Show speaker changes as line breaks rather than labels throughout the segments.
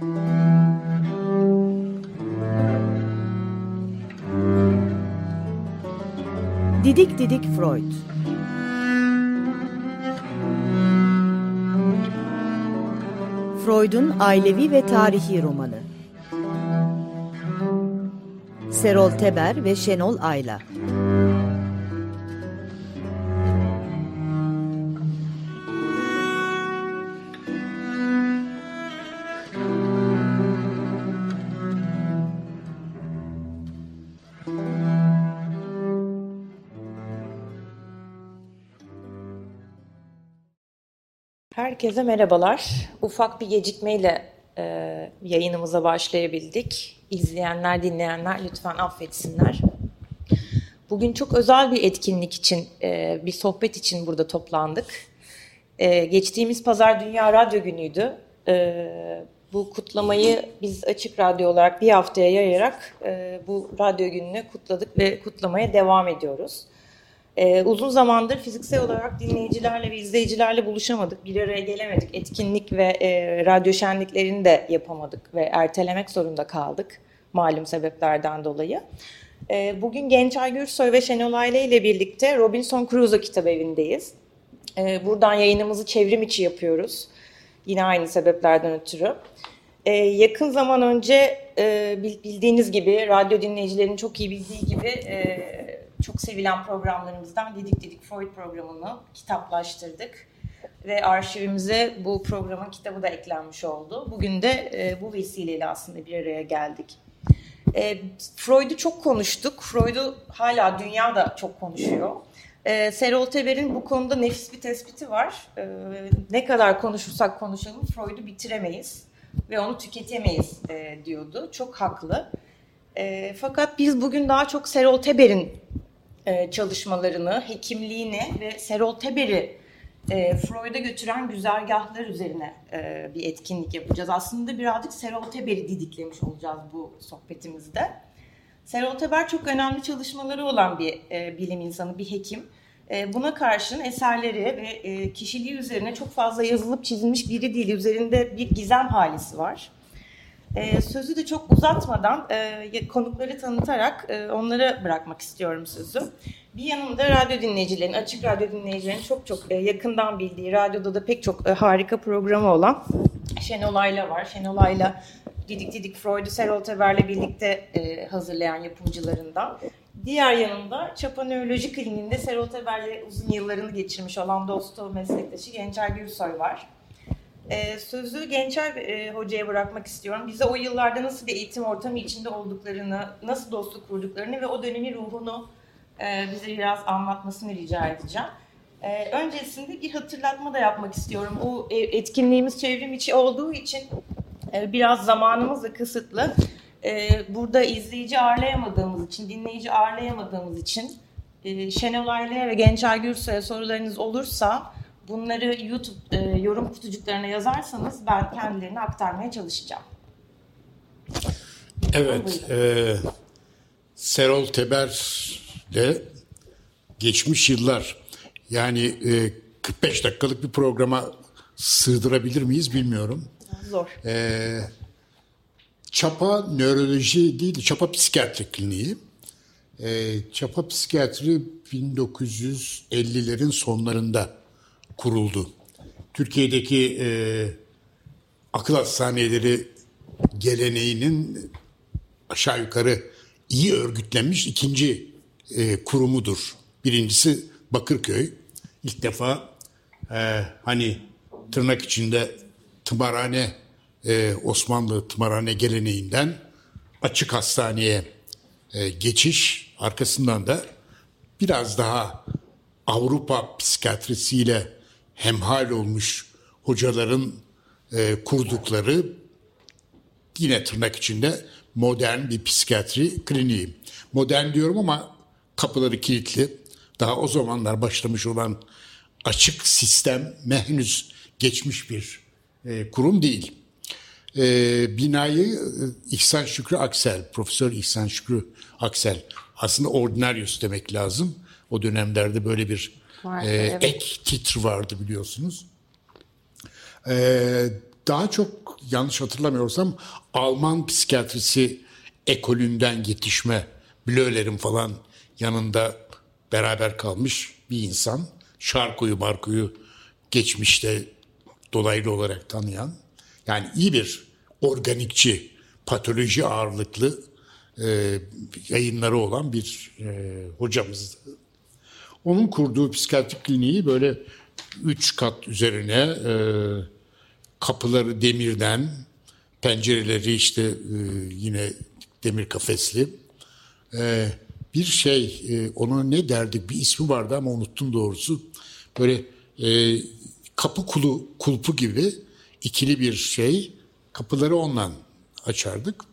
Didik Didik Freud. Freud'un ailevi ve tarihi romanı. Serol Teber ve Şenol Ayla
Herkese merhabalar. Ufak bir gecikmeyle e, yayınımıza başlayabildik. İzleyenler, dinleyenler lütfen affetsinler. Bugün çok özel bir etkinlik için, e, bir sohbet için burada toplandık. E, geçtiğimiz pazar Dünya Radyo Günü'ydü. E, bu kutlamayı biz Açık Radyo olarak bir haftaya yayarak e, bu radyo gününü kutladık ve kutlamaya devam ediyoruz. Ee, uzun zamandır fiziksel olarak dinleyicilerle ve izleyicilerle buluşamadık, bir araya gelemedik. Etkinlik ve e, radyo şenliklerini de yapamadık ve ertelemek zorunda kaldık malum sebeplerden dolayı. E, bugün Gençay Gürsoy ve Şenol Aile ile birlikte Robinson Crusoe Kitabevi'ndeyiz. E, buradan yayınımızı çevrim içi yapıyoruz. Yine aynı sebeplerden ötürü. E, yakın zaman önce e, bildiğiniz gibi, radyo dinleyicilerin çok iyi bildiği gibi... E, çok sevilen programlarımızdan Didik Didik Freud programını kitaplaştırdık. Ve arşivimize bu programın kitabı da eklenmiş oldu. Bugün de e, bu vesileyle aslında bir araya geldik. E, Freud'u çok konuştuk. Freud'u hala dünya da çok konuşuyor. E, Serol Teber'in bu konuda nefis bir tespiti var. E, ne kadar konuşursak konuşalım Freud'u bitiremeyiz ve onu tüketemeyiz e, diyordu. Çok haklı. E, fakat biz bugün daha çok Serol Teber'in e, çalışmalarını, hekimliğini ve Serol Teber'i e, Freud'a götüren güzergahlar üzerine e, bir etkinlik yapacağız. Aslında birazcık Serol Teber'i didiklemiş olacağız bu sohbetimizde. Serol Teber çok önemli çalışmaları olan bir bilim insanı, bir hekim. Buna karşın eserleri ve kişiliği üzerine çok fazla yazılıp çizilmiş biri değil. Üzerinde bir gizem halisi var. E, sözü de çok uzatmadan e, konukları tanıtarak e, onlara bırakmak istiyorum sözü. Bir yanımda radyo dinleyicilerin, açık radyo dinleyicilerin çok çok e, yakından bildiği, radyoda da pek çok e, harika programı olan Şenol Ayla var. Şenol Ayla Didik Didik Freud'u Serol Teber'le birlikte e, hazırlayan yapımcılarından. Diğer yanımda Çapa Nöroloji Kliniğinde Serol Teber'le uzun yıllarını geçirmiş olan dostu, meslektaşı Gençer Gürsoy var. Ee, sözü Gençer e, Hoca'ya bırakmak istiyorum. Bize o yıllarda nasıl bir eğitim ortamı içinde olduklarını, nasıl dostluk kurduklarını ve o dönemin ruhunu e, bize biraz anlatmasını rica edeceğim. E, öncesinde bir hatırlatma da yapmak istiyorum. O etkinliğimiz çevrim içi olduğu için biraz zamanımız da kısıtlı. Burada izleyici ağırlayamadığımız için, dinleyici ağırlayamadığımız için e, Şenol Aileye ve Gençer Gürsoy'a sorularınız olursa bunları YouTube e, yorum kutucuklarına yazarsanız ben kendilerini aktarmaya çalışacağım.
Evet, e, Serol Teber de geçmiş yıllar yani e, 45 dakikalık bir programa sığdırabilir miyiz bilmiyorum.
Zor.
E, Çapa Nöroloji değil, Çapa Psikiyatri Kliniği. E, Çapa Psikiyatri 1950'lerin sonlarında kuruldu. Türkiye'deki e, akıl hastaneleri geleneğinin aşağı yukarı iyi örgütlenmiş ikinci e, kurumudur. Birincisi Bakırköy. İlk defa e, hani tırnak içinde tımarhane e, Osmanlı tımarhane geleneğinden açık hastaneye e, geçiş arkasından da biraz daha Avrupa psikiyatrisiyle hemhal olmuş hocaların e, kurdukları yine tırnak içinde modern bir psikiyatri kliniği. Modern diyorum ama kapıları kilitli. Daha o zamanlar başlamış olan açık sistem henüz geçmiş bir e, kurum değil. E, binayı e, İhsan Şükrü Aksel, Profesör İhsan Şükrü Aksel aslında ordinarius demek lazım. O dönemlerde böyle bir Vardı, e, evet. ek titr vardı biliyorsunuz. E, daha çok yanlış hatırlamıyorsam Alman psikiyatrisi ekolünden yetişme Blöler'in falan yanında beraber kalmış bir insan. Şarko'yu Marko'yu geçmişte dolaylı olarak tanıyan yani iyi bir organikçi, patoloji ağırlıklı e, yayınları olan bir e, hocamızdı. Onun kurduğu psikiyatrik kliniği böyle üç kat üzerine e, kapıları demirden, pencereleri işte e, yine demir kafesli. E, bir şey, e, ona ne derdik bir ismi vardı ama unuttum doğrusu. Böyle e, kapı kulu, kulpu gibi ikili bir şey. Kapıları ondan açardık.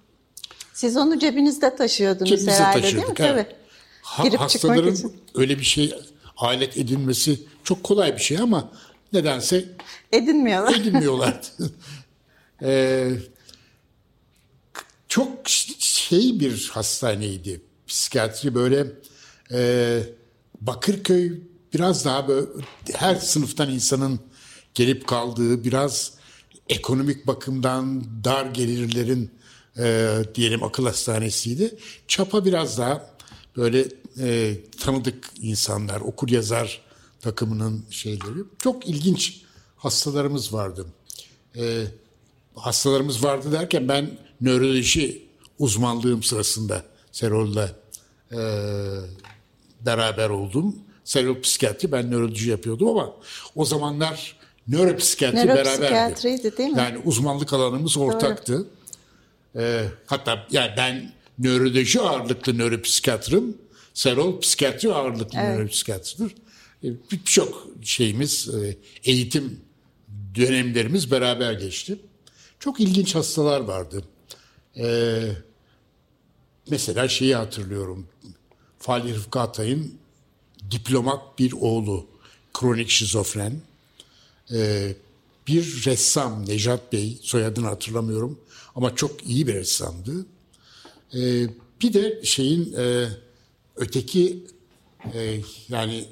Siz onu cebinizde taşıyordunuz
Cebimize
herhalde değil mi?
taşırdık, evet.
Tabii.
Ha-
Girip çıkmak
hastaların
için.
öyle bir şey alet edinmesi çok kolay bir şey ama nedense
Edinmiyorlar.
edinmiyorlardı. Ee, çok şey bir hastaneydi. Psikiyatri böyle e, Bakırköy biraz daha böyle her sınıftan insanın gelip kaldığı biraz ekonomik bakımdan dar gelirlerin e, diyelim akıl hastanesiydi. Çapa biraz daha böyle e, tanıdık insanlar, okur yazar takımının şeyleri. Çok ilginç hastalarımız vardı. E, hastalarımız vardı derken ben nöroloji uzmanlığım sırasında Serol'la e, beraber oldum. Serol psikiyatri, ben nöroloji yapıyordum ama o zamanlar nöropsikiyatri beraberdi.
Nöropsikiyatriydi değil mi?
Yani uzmanlık alanımız ortaktı. Ee, hatta yani ben nöroloji ağırlıklı nöropsikiyatrım. Serol psikiyatri ağırlıklı nöropsikiyatridir. Ee, Birçok şeyimiz, e, eğitim dönemlerimiz beraber geçti. Çok ilginç hastalar vardı. Ee, mesela şeyi hatırlıyorum. Fali Rıfkı Atay'ın diplomat bir oğlu, kronik şizofren. Ee, bir ressam Nejat Bey, soyadını hatırlamıyorum ama çok iyi bir ressamdı. Ee, bir de şeyin e, öteki e, yani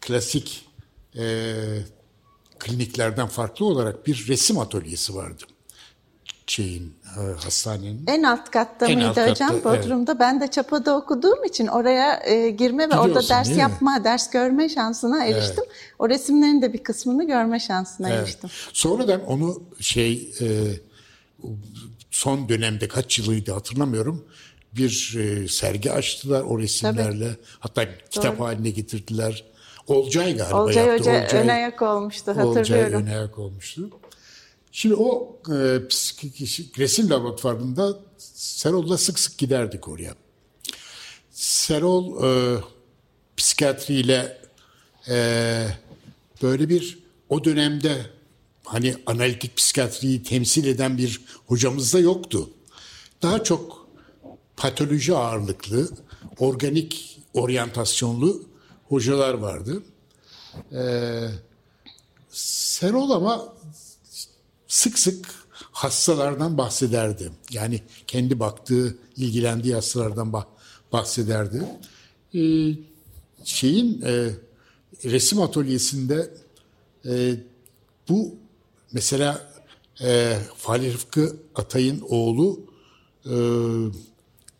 klasik e, kliniklerden farklı olarak bir resim atölyesi vardı. Şeyin, e, hastanenin.
En alt katta
En
mıydı
alt katta,
hocam?
evet.
Bodrum'da. Ben de Çapa'da okuduğum için oraya e, girme ve orada
Gidiyorsun,
ders
değil mi?
yapma, ders görme şansına eriştim. O resimlerin de bir kısmını görme şansına
Evet.
eriştim.
Sonradan onu şey e, son dönemde kaç yılıydı hatırlamıyorum. Bir e, sergi açtılar o resimlerle. Hatta kitap haline getirdiler. Olcay galiba
Olcay
yaptı.
Hoca ön ayak olmuştu
Olcay
hatırlıyorum.
ön ayak olmuştu. Şimdi o e, psik- resim laboratuvarında Serol'la sık sık giderdik oraya. Serol e, psikiyatriyle e, böyle bir o dönemde hani analitik psikiyatriyi temsil eden bir hocamız da yoktu. Daha çok patoloji ağırlıklı, organik oryantasyonlu hocalar vardı. Ee, Serol ama sık sık hastalardan bahsederdi. Yani kendi baktığı, ilgilendiği hastalardan bah- bahsederdi. Ee, şeyin e, resim atölyesinde e, bu mesela e, Fahri Rıfkı Atay'ın oğlu e,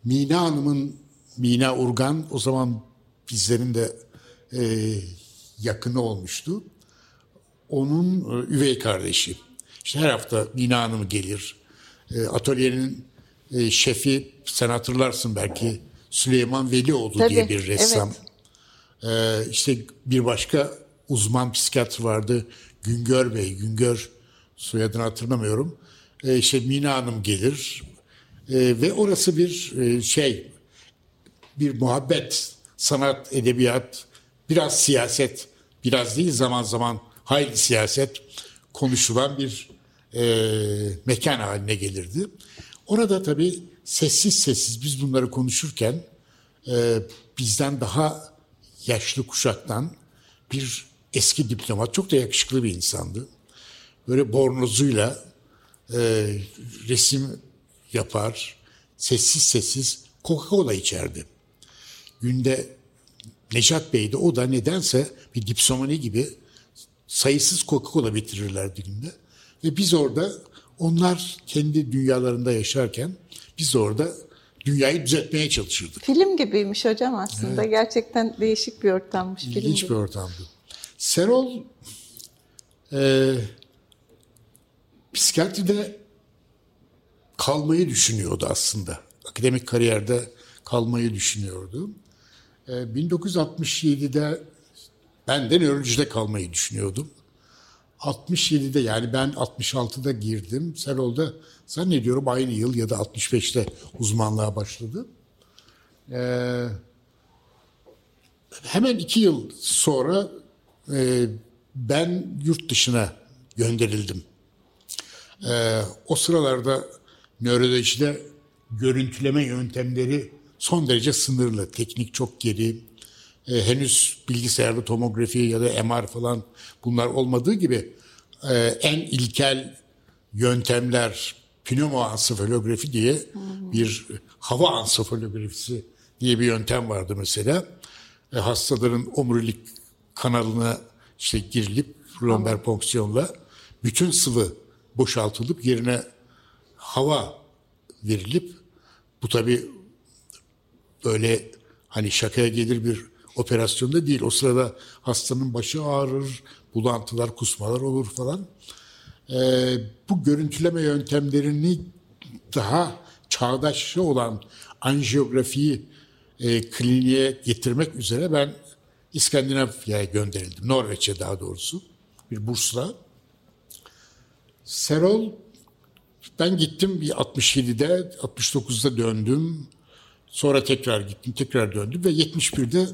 Mina Hanım'ın Mina Urgan o zaman bizlerin de e, yakını olmuştu. Onun e, üvey kardeşi. İşte her hafta Mina Hanım gelir. E, atölyenin e, şefi sen hatırlarsın belki Süleyman Velioğlu diye
Tabii,
bir ressam.
evet.
Ee, işte bir başka uzman psikiyatr vardı. Güngör Bey. Güngör soyadını hatırlamıyorum. Ee, işte Mina Hanım gelir. Ee, ve orası bir e, şey bir muhabbet, sanat, edebiyat, biraz siyaset, biraz değil zaman zaman hayli siyaset konuşulan bir e, mekan haline gelirdi. Orada tabii sessiz sessiz biz bunları konuşurken e, bizden daha yaşlı kuşaktan bir eski diplomat, çok da yakışıklı bir insandı. Böyle bornozuyla e, resim yapar, sessiz sessiz Coca-Cola içerdi. Günde Necat Bey de o da nedense bir dipsomani gibi sayısız Coca-Cola bitirirlerdi günde. Ve biz orada Onlar kendi dünyalarında yaşarken biz orada dünyayı düzeltmeye çalışırdık.
Film gibiymiş hocam aslında. Gerçekten değişik bir ortammış film
İlginç
gibi.
bir ortamdı. Serol e, psikiyatride kalmayı düşünüyordu aslında. Akademik kariyerde kalmayı düşünüyordu. E, 1967'de ben de nörolojide kalmayı düşünüyordum. 67'de yani ben 66'da girdim. Serol'da zannediyorum aynı yıl ya da 65'te uzmanlığa başladı. Ee, hemen iki yıl sonra e, ben yurt dışına gönderildim. Ee, o sıralarda nörolojide görüntüleme yöntemleri son derece sınırlı. Teknik çok geri. Ee, henüz bilgisayarlı tomografi ya da MR falan bunlar olmadığı gibi e, en ilkel yöntemler pneumoansefalografi diye bir hava ansefalografisi diye bir yöntem vardı mesela. E, hastaların omurilik kanalına işte girilip lomber fonksiyonla bütün sıvı boşaltılıp yerine hava verilip bu tabi böyle hani şakaya gelir bir operasyonda değil. O sırada hastanın başı ağrır, bulantılar, kusmalar olur falan. Ee, bu görüntüleme yöntemlerini daha çağdaşı olan anjiyografiyi e, kliniğe getirmek üzere ben İskandinavya'ya gönderildim. Norveç'e daha doğrusu bir bursla. Serol ben gittim bir 67'de 69'da döndüm. Sonra tekrar gittim, tekrar döndüm ve 71'de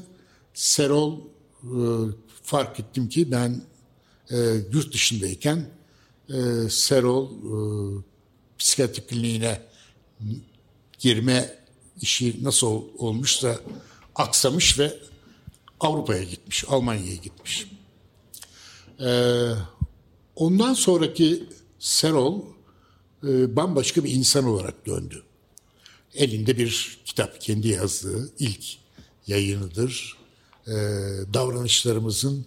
Serol e, fark ettim ki ben e, yurt dışındayken e, Serol e, psikiyatri kliniğine girme işi nasıl ol- olmuşsa aksamış ve Avrupa'ya gitmiş, Almanya'ya gitmiş. Ee, ondan sonraki Serol e, bambaşka bir insan olarak döndü. Elinde bir kitap, kendi yazdığı ilk yayınıdır. Ee, davranışlarımızın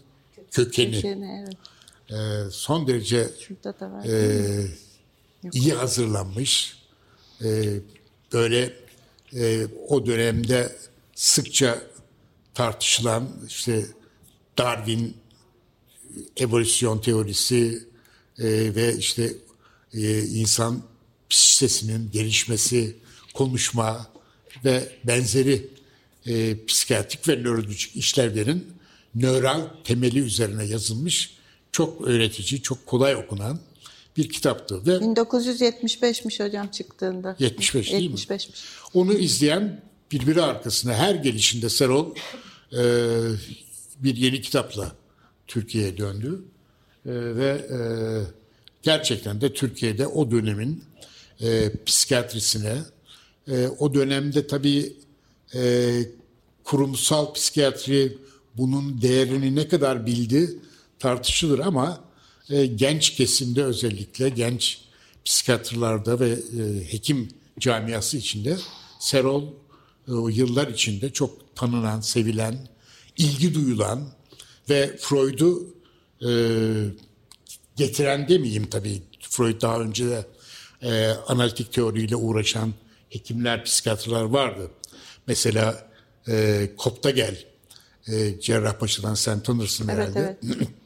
kökeni.
Yani evet.
Ee, son derece e, iyi hazırlanmış. Böyle e, o dönemde sıkça tartışılan işte Darwin evolüsyon teorisi e, ve işte e, insan psikisinin gelişmesi, konuşma ve benzeri e, psikiyatrik ve nörolojik işlevlerin nöral temeli üzerine yazılmış çok öğretici, çok kolay okunan bir kitaptı ve
1975'miş hocam çıktığında.
75 değil mi?
75'miş.
Onu izleyen birbiri arkasına her gelişinde Serol e, bir yeni kitapla Türkiye'ye döndü. E, ve e, gerçekten de Türkiye'de o dönemin e, psikiyatrisine, e, o dönemde tabii e, kurumsal psikiyatri bunun değerini ne kadar bildi tartışılır ama e, genç kesimde özellikle genç psikiyatrlarda ve e, hekim camiası içinde Serol e, yıllar içinde çok tanınan, sevilen, ilgi duyulan ve Freud'u e, getiren demeyeyim tabii. Freud daha önce de e, analitik teoriyle uğraşan hekimler, psikiyatrlar vardı. Mesela e, Koptagel, e, Cerrahpaşa'dan sen tanırsın
Evet
herhalde.
evet.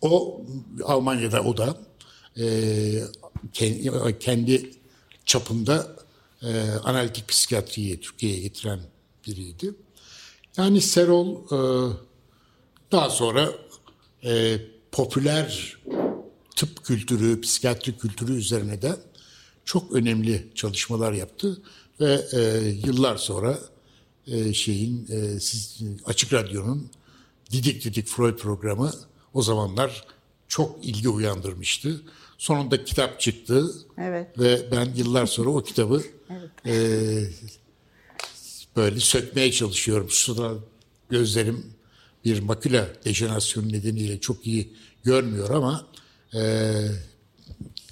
O Almanya'da o da e, kendi, kendi çapında e, analitik psikiyatriyi Türkiye'ye getiren biriydi. Yani Serol e, daha sonra e, popüler tıp kültürü, psikiyatri kültürü üzerine de çok önemli çalışmalar yaptı ve e, yıllar sonra e, şeyin e, siz, Açık Radyo'nun Didik Didik Freud programı o zamanlar çok ilgi uyandırmıştı. Sonunda kitap çıktı
Evet.
ve ben yıllar sonra o kitabı e, böyle sökmeye çalışıyorum. Şu sıra gözlerim bir makula dejenerasyonu nedeniyle çok iyi görmüyor ama e,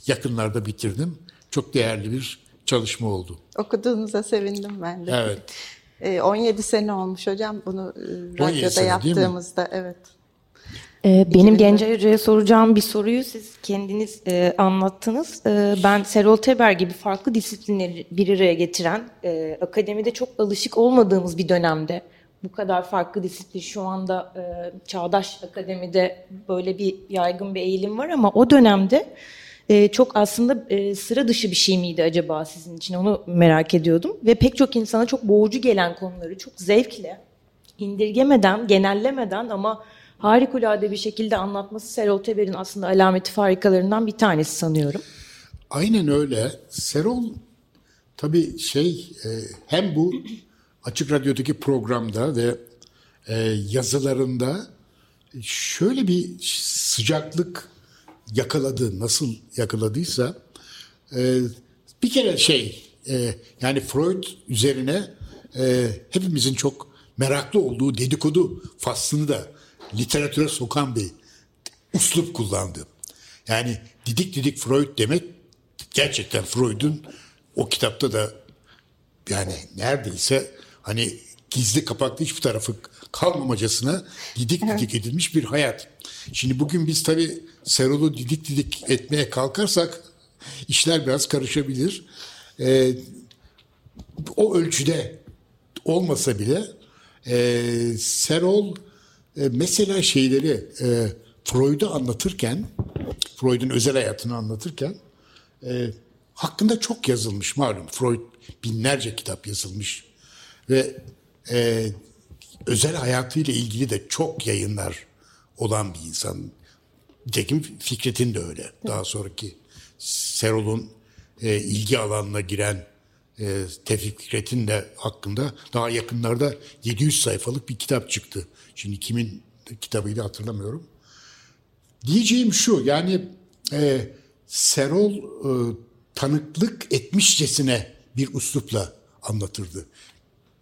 yakınlarda bitirdim. Çok değerli bir çalışma oldu.
Okuduğunuza sevindim ben de.
Evet.
Ee, 17 sene olmuş hocam bunu e,
17
radyoda yaptığımızda. Evet.
Ee, benim Gencay Hoca'ya soracağım bir soruyu siz kendiniz e, anlattınız. E, ben Serol Teber gibi farklı disiplinleri bir araya getiren, e, akademide çok alışık olmadığımız bir dönemde bu kadar farklı disiplin şu anda e, Çağdaş Akademi'de böyle bir yaygın bir eğilim var ama o dönemde e, çok aslında e, sıra dışı bir şey miydi acaba sizin için onu merak ediyordum. Ve pek çok insana çok boğucu gelen konuları çok zevkle, indirgemeden, genellemeden ama harikulade bir şekilde anlatması Serol Teber'in aslında alameti farikalarından bir tanesi sanıyorum.
Aynen öyle. Serol tabii şey e, hem bu Açık Radyo'daki programda ve e, yazılarında şöyle bir sıcaklık yakaladı. Nasıl yakaladıysa e, bir kere şey yani Freud üzerine hepimizin çok meraklı olduğu dedikodu faslını da literatüre sokan bir uslup kullandı. Yani didik didik Freud demek gerçekten Freud'un o kitapta da yani neredeyse hani gizli kapaklı hiçbir tarafı kalmamacasına didik didik edilmiş bir hayat. Şimdi bugün biz tabii Serol'u didik didik etmeye kalkarsak işler biraz karışabilir. Ee, o ölçüde olmasa bile e, Serol e, mesela şeyleri e, Freud'u anlatırken, Freud'un özel hayatını anlatırken e, hakkında çok yazılmış malum. Freud binlerce kitap yazılmış ve e, özel hayatıyla ilgili de çok yayınlar olan bir insan. Nitekim Fikret'in de öyle. Daha sonraki Serol'un e, ilgi alanına giren e, Tevfik Fikret'in de hakkında daha yakınlarda 700 sayfalık bir kitap çıktı. Şimdi kimin kitabıydı hatırlamıyorum. Diyeceğim şu yani e, Serol e, tanıklık etmişçesine bir uslupla anlatırdı.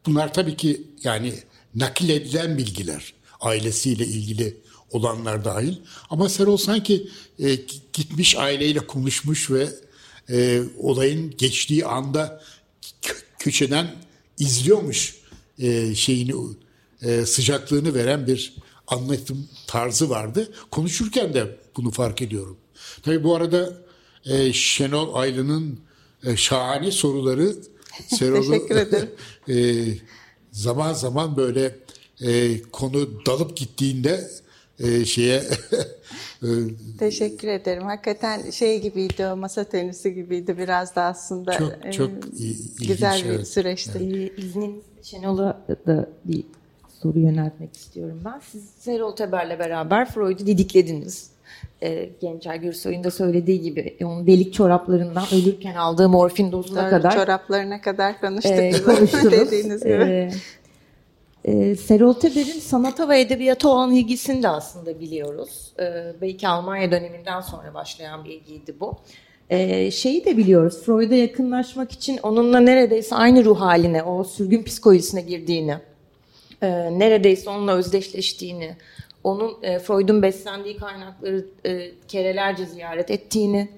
Bunlar tabii ki yani nakil edilen bilgiler ailesiyle ilgili olanlar dahil. Ama Serol sanki e, gitmiş aileyle konuşmuş ve e, olayın geçtiği anda köşeden izliyormuş e, şeyini e, sıcaklığını veren bir anlatım tarzı vardı. Konuşurken de bunu fark ediyorum. Tabii bu arada e, Şenol Aylı'nın e, şahane soruları
Serol'u
e, zaman zaman böyle e, konu dalıp gittiğinde e, şeye
e, Teşekkür ederim. Hakikaten şey gibiydi o masa tenisi gibiydi biraz da aslında.
Çok çok e, ilginç,
güzel bir evet. süreçti.
Evet. Ee, iznin Şenol'a da bir soru yöneltmek istiyorum ben. Siz Serol Teber'le beraber Freud'u didiklediniz. Ee, Gençer Gürsoy'un da söylediği gibi onun delik çoraplarından ölürken aldığı morfin dozuna kadar.
Çoraplarına kadar konuştuk. E, konuştunuz. dediğiniz gibi. E,
e, Serol Teber'in sanata ve edebiyata olan ilgisini de aslında biliyoruz. E, belki Almanya döneminden sonra başlayan bir ilgiydi bu. E, şeyi de biliyoruz, Freud'a yakınlaşmak için onunla neredeyse aynı ruh haline, o sürgün psikolojisine girdiğini, e, neredeyse onunla özdeşleştiğini, onun e, Freud'un beslendiği kaynakları e, kerelerce ziyaret ettiğini.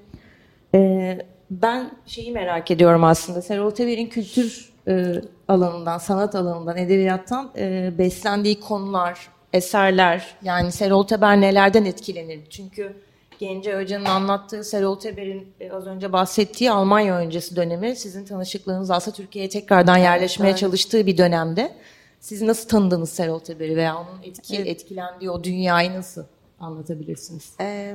E, ben şeyi merak ediyorum aslında, Serol Teber'in kültür e, alanından, sanat alanından, edebiyattan e, beslendiği konular, eserler, yani Serol Teber nelerden etkilenir? Çünkü Gence Hoca'nın anlattığı Serol Teber'in e, az önce bahsettiği Almanya öncesi dönemi sizin tanışıklığınız aslında Türkiye'ye tekrardan yerleşmeye evet. çalıştığı bir dönemde. Siz nasıl tanıdınız Serol Teber'i veya onun etki, evet. etkilendiği o dünyayı nasıl anlatabilirsiniz?
Ee,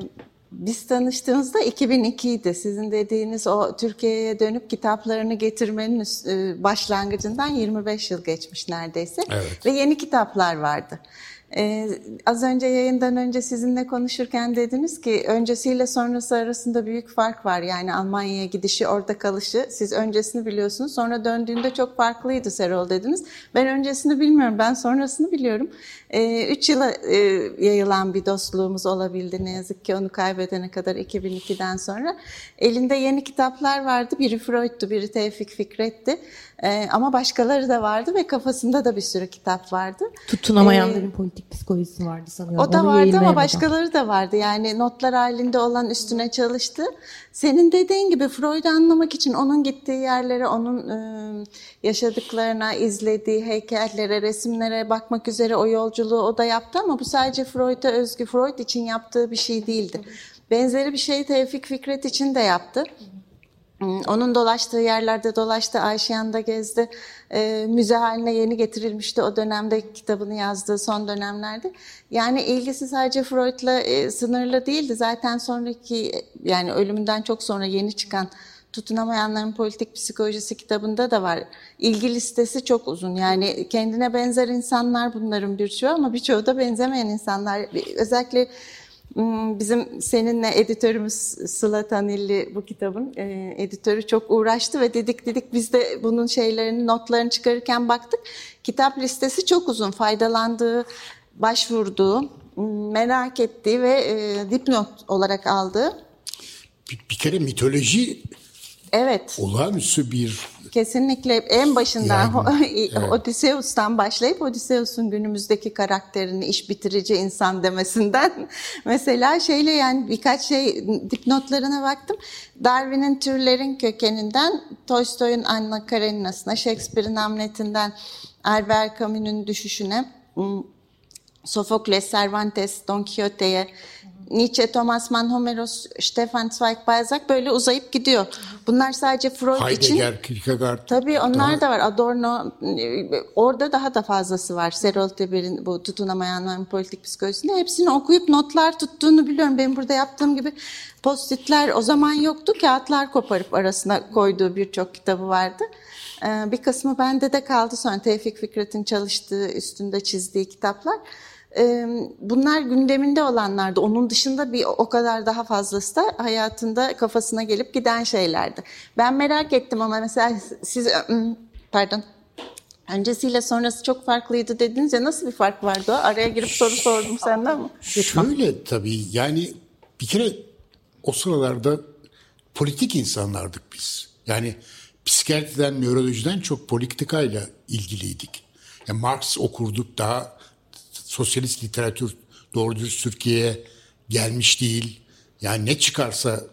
biz tanıştığımızda 2002'ydi. Sizin dediğiniz o Türkiye'ye dönüp kitaplarını getirmenin e, başlangıcından 25 yıl geçmiş neredeyse. Evet. Ve yeni kitaplar vardı. Ee, az önce yayından önce sizinle konuşurken dediniz ki öncesiyle sonrası arasında büyük fark var. Yani Almanya'ya gidişi, orada kalışı. Siz öncesini biliyorsunuz. Sonra döndüğünde çok farklıydı Serol dediniz. Ben öncesini bilmiyorum. Ben sonrasını biliyorum. Ee, üç yıla e, yayılan bir dostluğumuz olabildi. Ne yazık ki onu kaybedene kadar 2002'den sonra. Elinde yeni kitaplar vardı. Biri Freud'tu, biri Tevfik Fikret'ti. Ee, ama başkaları da vardı ve kafasında da bir sürü kitap vardı.
Tutunamayanların ee, politik psikolojisi vardı sanıyorum.
O da
Onu
vardı ama başkaları da vardı. Yani notlar halinde olan üstüne çalıştı. Senin dediğin gibi Freud'u anlamak için onun gittiği yerlere, onun e, yaşadıklarına, izlediği heykellere, resimlere bakmak üzere o yolculuğu o da yaptı ama bu sadece Freud'a özgü, Freud için yaptığı bir şey değildi. Benzeri bir şey Tevfik Fikret için de yaptı. Hmm, Onun dolaştığı yerlerde dolaştı, Ayşeyan'da gezdi. Ee, müze haline yeni getirilmişti o dönemde kitabını yazdığı son dönemlerde. Yani ilgisi sadece Freud'la e, sınırlı değildi. Zaten sonraki yani ölümünden çok sonra yeni çıkan Tutunamayanların Politik Psikolojisi kitabında da var. İlgi listesi çok uzun. Yani kendine benzer insanlar bunların birçoğu ama birçoğu da benzemeyen insanlar. Özellikle Bizim seninle editörümüz Sıla Tanilli bu kitabın e, editörü çok uğraştı ve dedik dedik biz de bunun şeylerini notlarını çıkarırken baktık. Kitap listesi çok uzun faydalandığı, başvurduğu, hmm, merak ettiği ve e, dipnot olarak aldığı.
Bir, bir kere mitoloji
Evet.
olağanüstü bir
Kesinlikle en başından
Yani, evet.
Odysseus'tan başlayıp Odysseus'un günümüzdeki karakterini iş bitirici insan demesinden mesela şeyle yani birkaç şey dipnotlarına baktım. Darwin'in türlerin kökeninden Tolstoy'un Anna Karenina'sına, Shakespeare'in Hamlet'inden Albert Camus'un düşüşüne, hmm, Sofokles, Cervantes, Don Quixote'ye, Nietzsche, Thomas Mann, Homeros, Stefan Zweig, Balzac böyle uzayıp gidiyor. Bunlar sadece Freud için
Heidegger, Kierkegaard.
Tabii onlar
daha-
da var. Adorno, orada daha da fazlası var. Serol Teber'in bu tutunamayanların politik psikolojisinde. Hepsini okuyup notlar tuttuğunu biliyorum. Benim burada yaptığım gibi postitler o zaman yoktu. Kağıtlar koparıp arasına koyduğu birçok kitabı vardı. Ee, Bir kısmı bende de kaldı sonra Tevfik Fikret'in çalıştığı, üstünde çizdiği kitaplar. Bunlar gündeminde olanlardı. Onun dışında bir o kadar daha fazlası da hayatında kafasına gelip giden şeylerdi. Ben merak ettim ama mesela siz pardon öncesiyle sonrası çok farklıydı dediniz ya nasıl bir fark vardı? Araya girip soru sordum senden ama.
Şöyle tabii yani bir kere o sıralarda politik insanlardık biz. Yani psikiyatriden, nörolojiden çok politikayla ilgiliydik. Yani Marx okurduk daha sosyalist literatür doğru dürüst Türkiye'ye gelmiş değil. Yani ne çıkarsa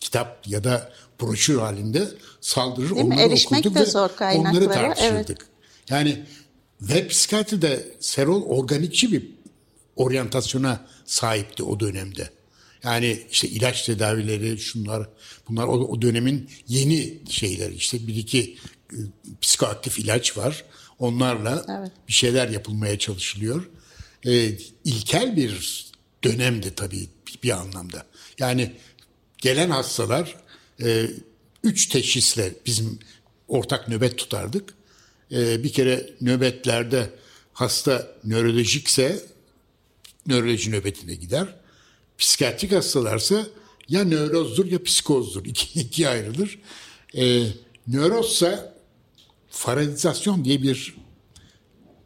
kitap ya da broşür halinde saldırır
Değil
onları
Erişmek
okurduk
de
ve
zor kaynaklara,
onları tartışırdık.
evet.
Yani ve psikiyatride Serol organikçi bir oryantasyona sahipti o dönemde. Yani işte ilaç tedavileri şunlar bunlar o, o dönemin yeni şeyleri işte bir iki e, psikoaktif ilaç var. Onlarla
Evet.
bir şeyler yapılmaya çalışılıyor. E, ilkel bir dönemdi tabii bir, anlamda. Yani gelen hastalar e, üç teşhisle bizim ortak nöbet tutardık. E, bir kere nöbetlerde hasta nörolojikse nöroloji nöbetine gider. Psikiyatrik hastalarsa ya nörozdur ya psikozdur. İki, ikiye ayrılır. E, nörozsa faradizasyon diye bir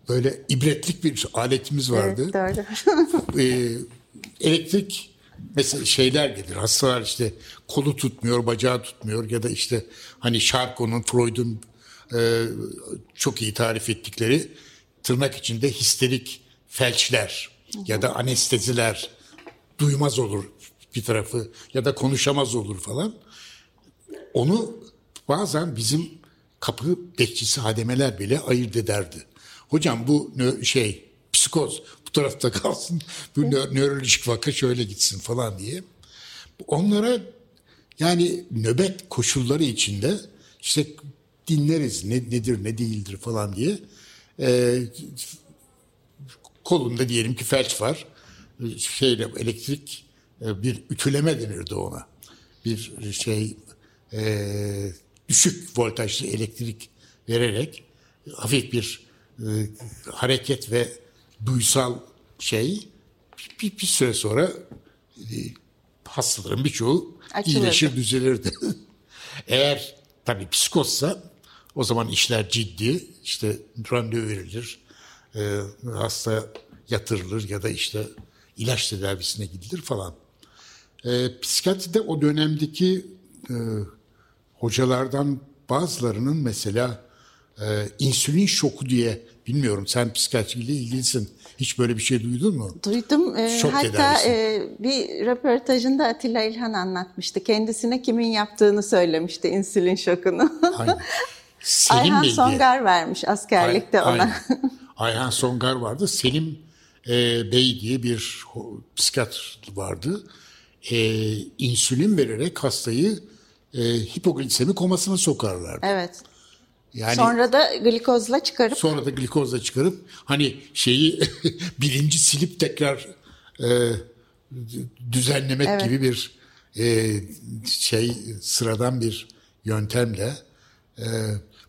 böyle ibretlik bir aletimiz vardı
Evet, doğru.
e, elektrik mesela şeyler gelir. Hastalar işte kolu tutmuyor, bacağı tutmuyor ya da işte hani Charcot'un, Freud'un e, çok iyi tarif ettikleri tırnak içinde histerik felçler ya da anesteziler duymaz olur bir tarafı ya da konuşamaz olur falan. Onu bazen bizim kapı bekçisi hademeler bile ayırt ederdi. Hocam bu şey psikoz bu tarafta kalsın, bu nö- nörolojik vaka şöyle gitsin falan diye. Onlara yani nöbet koşulları içinde işte dinleriz ne nedir ne değildir falan diye. Ee, kolunda diyelim ki felç var. Şeyle elektrik e, bir ütüleme denirdi ona. Bir şey e, düşük voltajlı elektrik vererek hafif bir e, hareket ve duysal şey bir, bir süre sonra e, hastaların birçoğu
Açılırdı.
iyileşir düzelirdi. Eğer tabii psikozsa o zaman işler ciddi. İşte randevu verilir. e, hasta yatırılır ya da işte ilaç tedavisine gidilir falan. E, psikiyatride o dönemdeki e, hocalardan bazılarının mesela e, insülin şoku diye bilmiyorum sen psikiyatriyle ilgilisin. Hiç böyle bir şey duydun mu?
Duydum. Ee,
Şok
hatta e, bir röportajında Atilla İlhan anlatmıştı. Kendisine kimin yaptığını söylemişti insülin şokunu.
Hani Selim
Ayhan? Songar vermiş askerlikte
Ay-
ona.
aynen. Ayhan Songar vardı. Selim e, Bey diye bir psikiyatr vardı. E, insülin vererek hastayı e, hipoglisemi komasına sokarlardı.
evet.
Yani
Sonra da glikozla çıkarıp
sonra da glikozla çıkarıp hani şeyi bilinci silip tekrar e, düzenlemek
Evet.
gibi bir e, şey sıradan bir yöntemle e,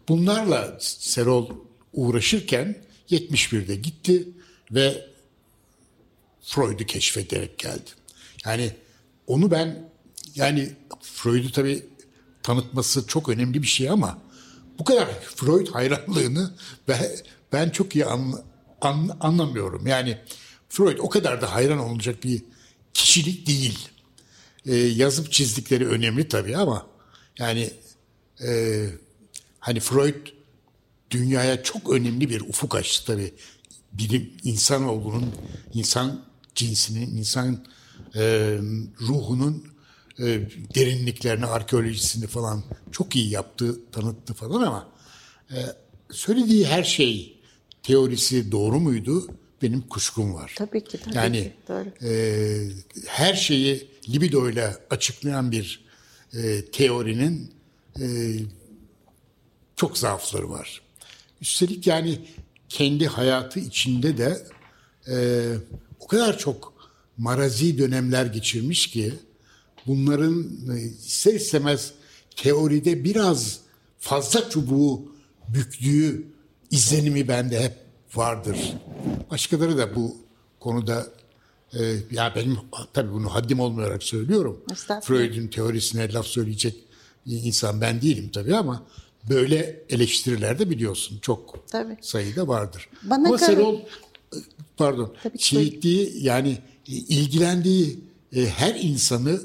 bunlarla Serol uğraşırken 71'de gitti ve Freud'u keşfederek geldi. Yani onu ben yani Freud'u tabii tanıtması çok önemli bir şey ama bu kadar Freud hayranlığını ben, ben çok iyi anla- an- anlamıyorum. Yani Freud o kadar da hayran olacak bir kişilik değil. Ee, yazıp çizdikleri önemli tabii ama yani e, hani Freud dünyaya çok önemli bir ufuk açtı tabii. Bilim, insanoğlunun, insan cinsinin, insan e, ruhunun e, derinliklerini, arkeolojisini falan çok iyi yaptı, tanıttı falan ama e, söylediği her şey, teorisi doğru muydu? Benim kuşkum var.
Tabii ki, tabii
yani
ki, doğru.
e, her şeyi libidoyla açıklayan bir e, teorinin e, çok zaafları var. Üstelik yani kendi hayatı içinde de e, o kadar çok marazi dönemler geçirmiş ki bunların e, ister istemez teoride biraz fazla çubuğu büktüğü izlenimi bende hep vardır. Başkaları da bu konuda e, ya benim tabii bunu haddim olmayarak söylüyorum. Freud'un teorisine laf söyleyecek insan ben değilim tabii ama böyle eleştiriler de biliyorsun çok
Tabii.
sayıda vardır.
Bana
ama Serol pardon
Tabii
şiitliği yani e, ilgilendiği e, her insanı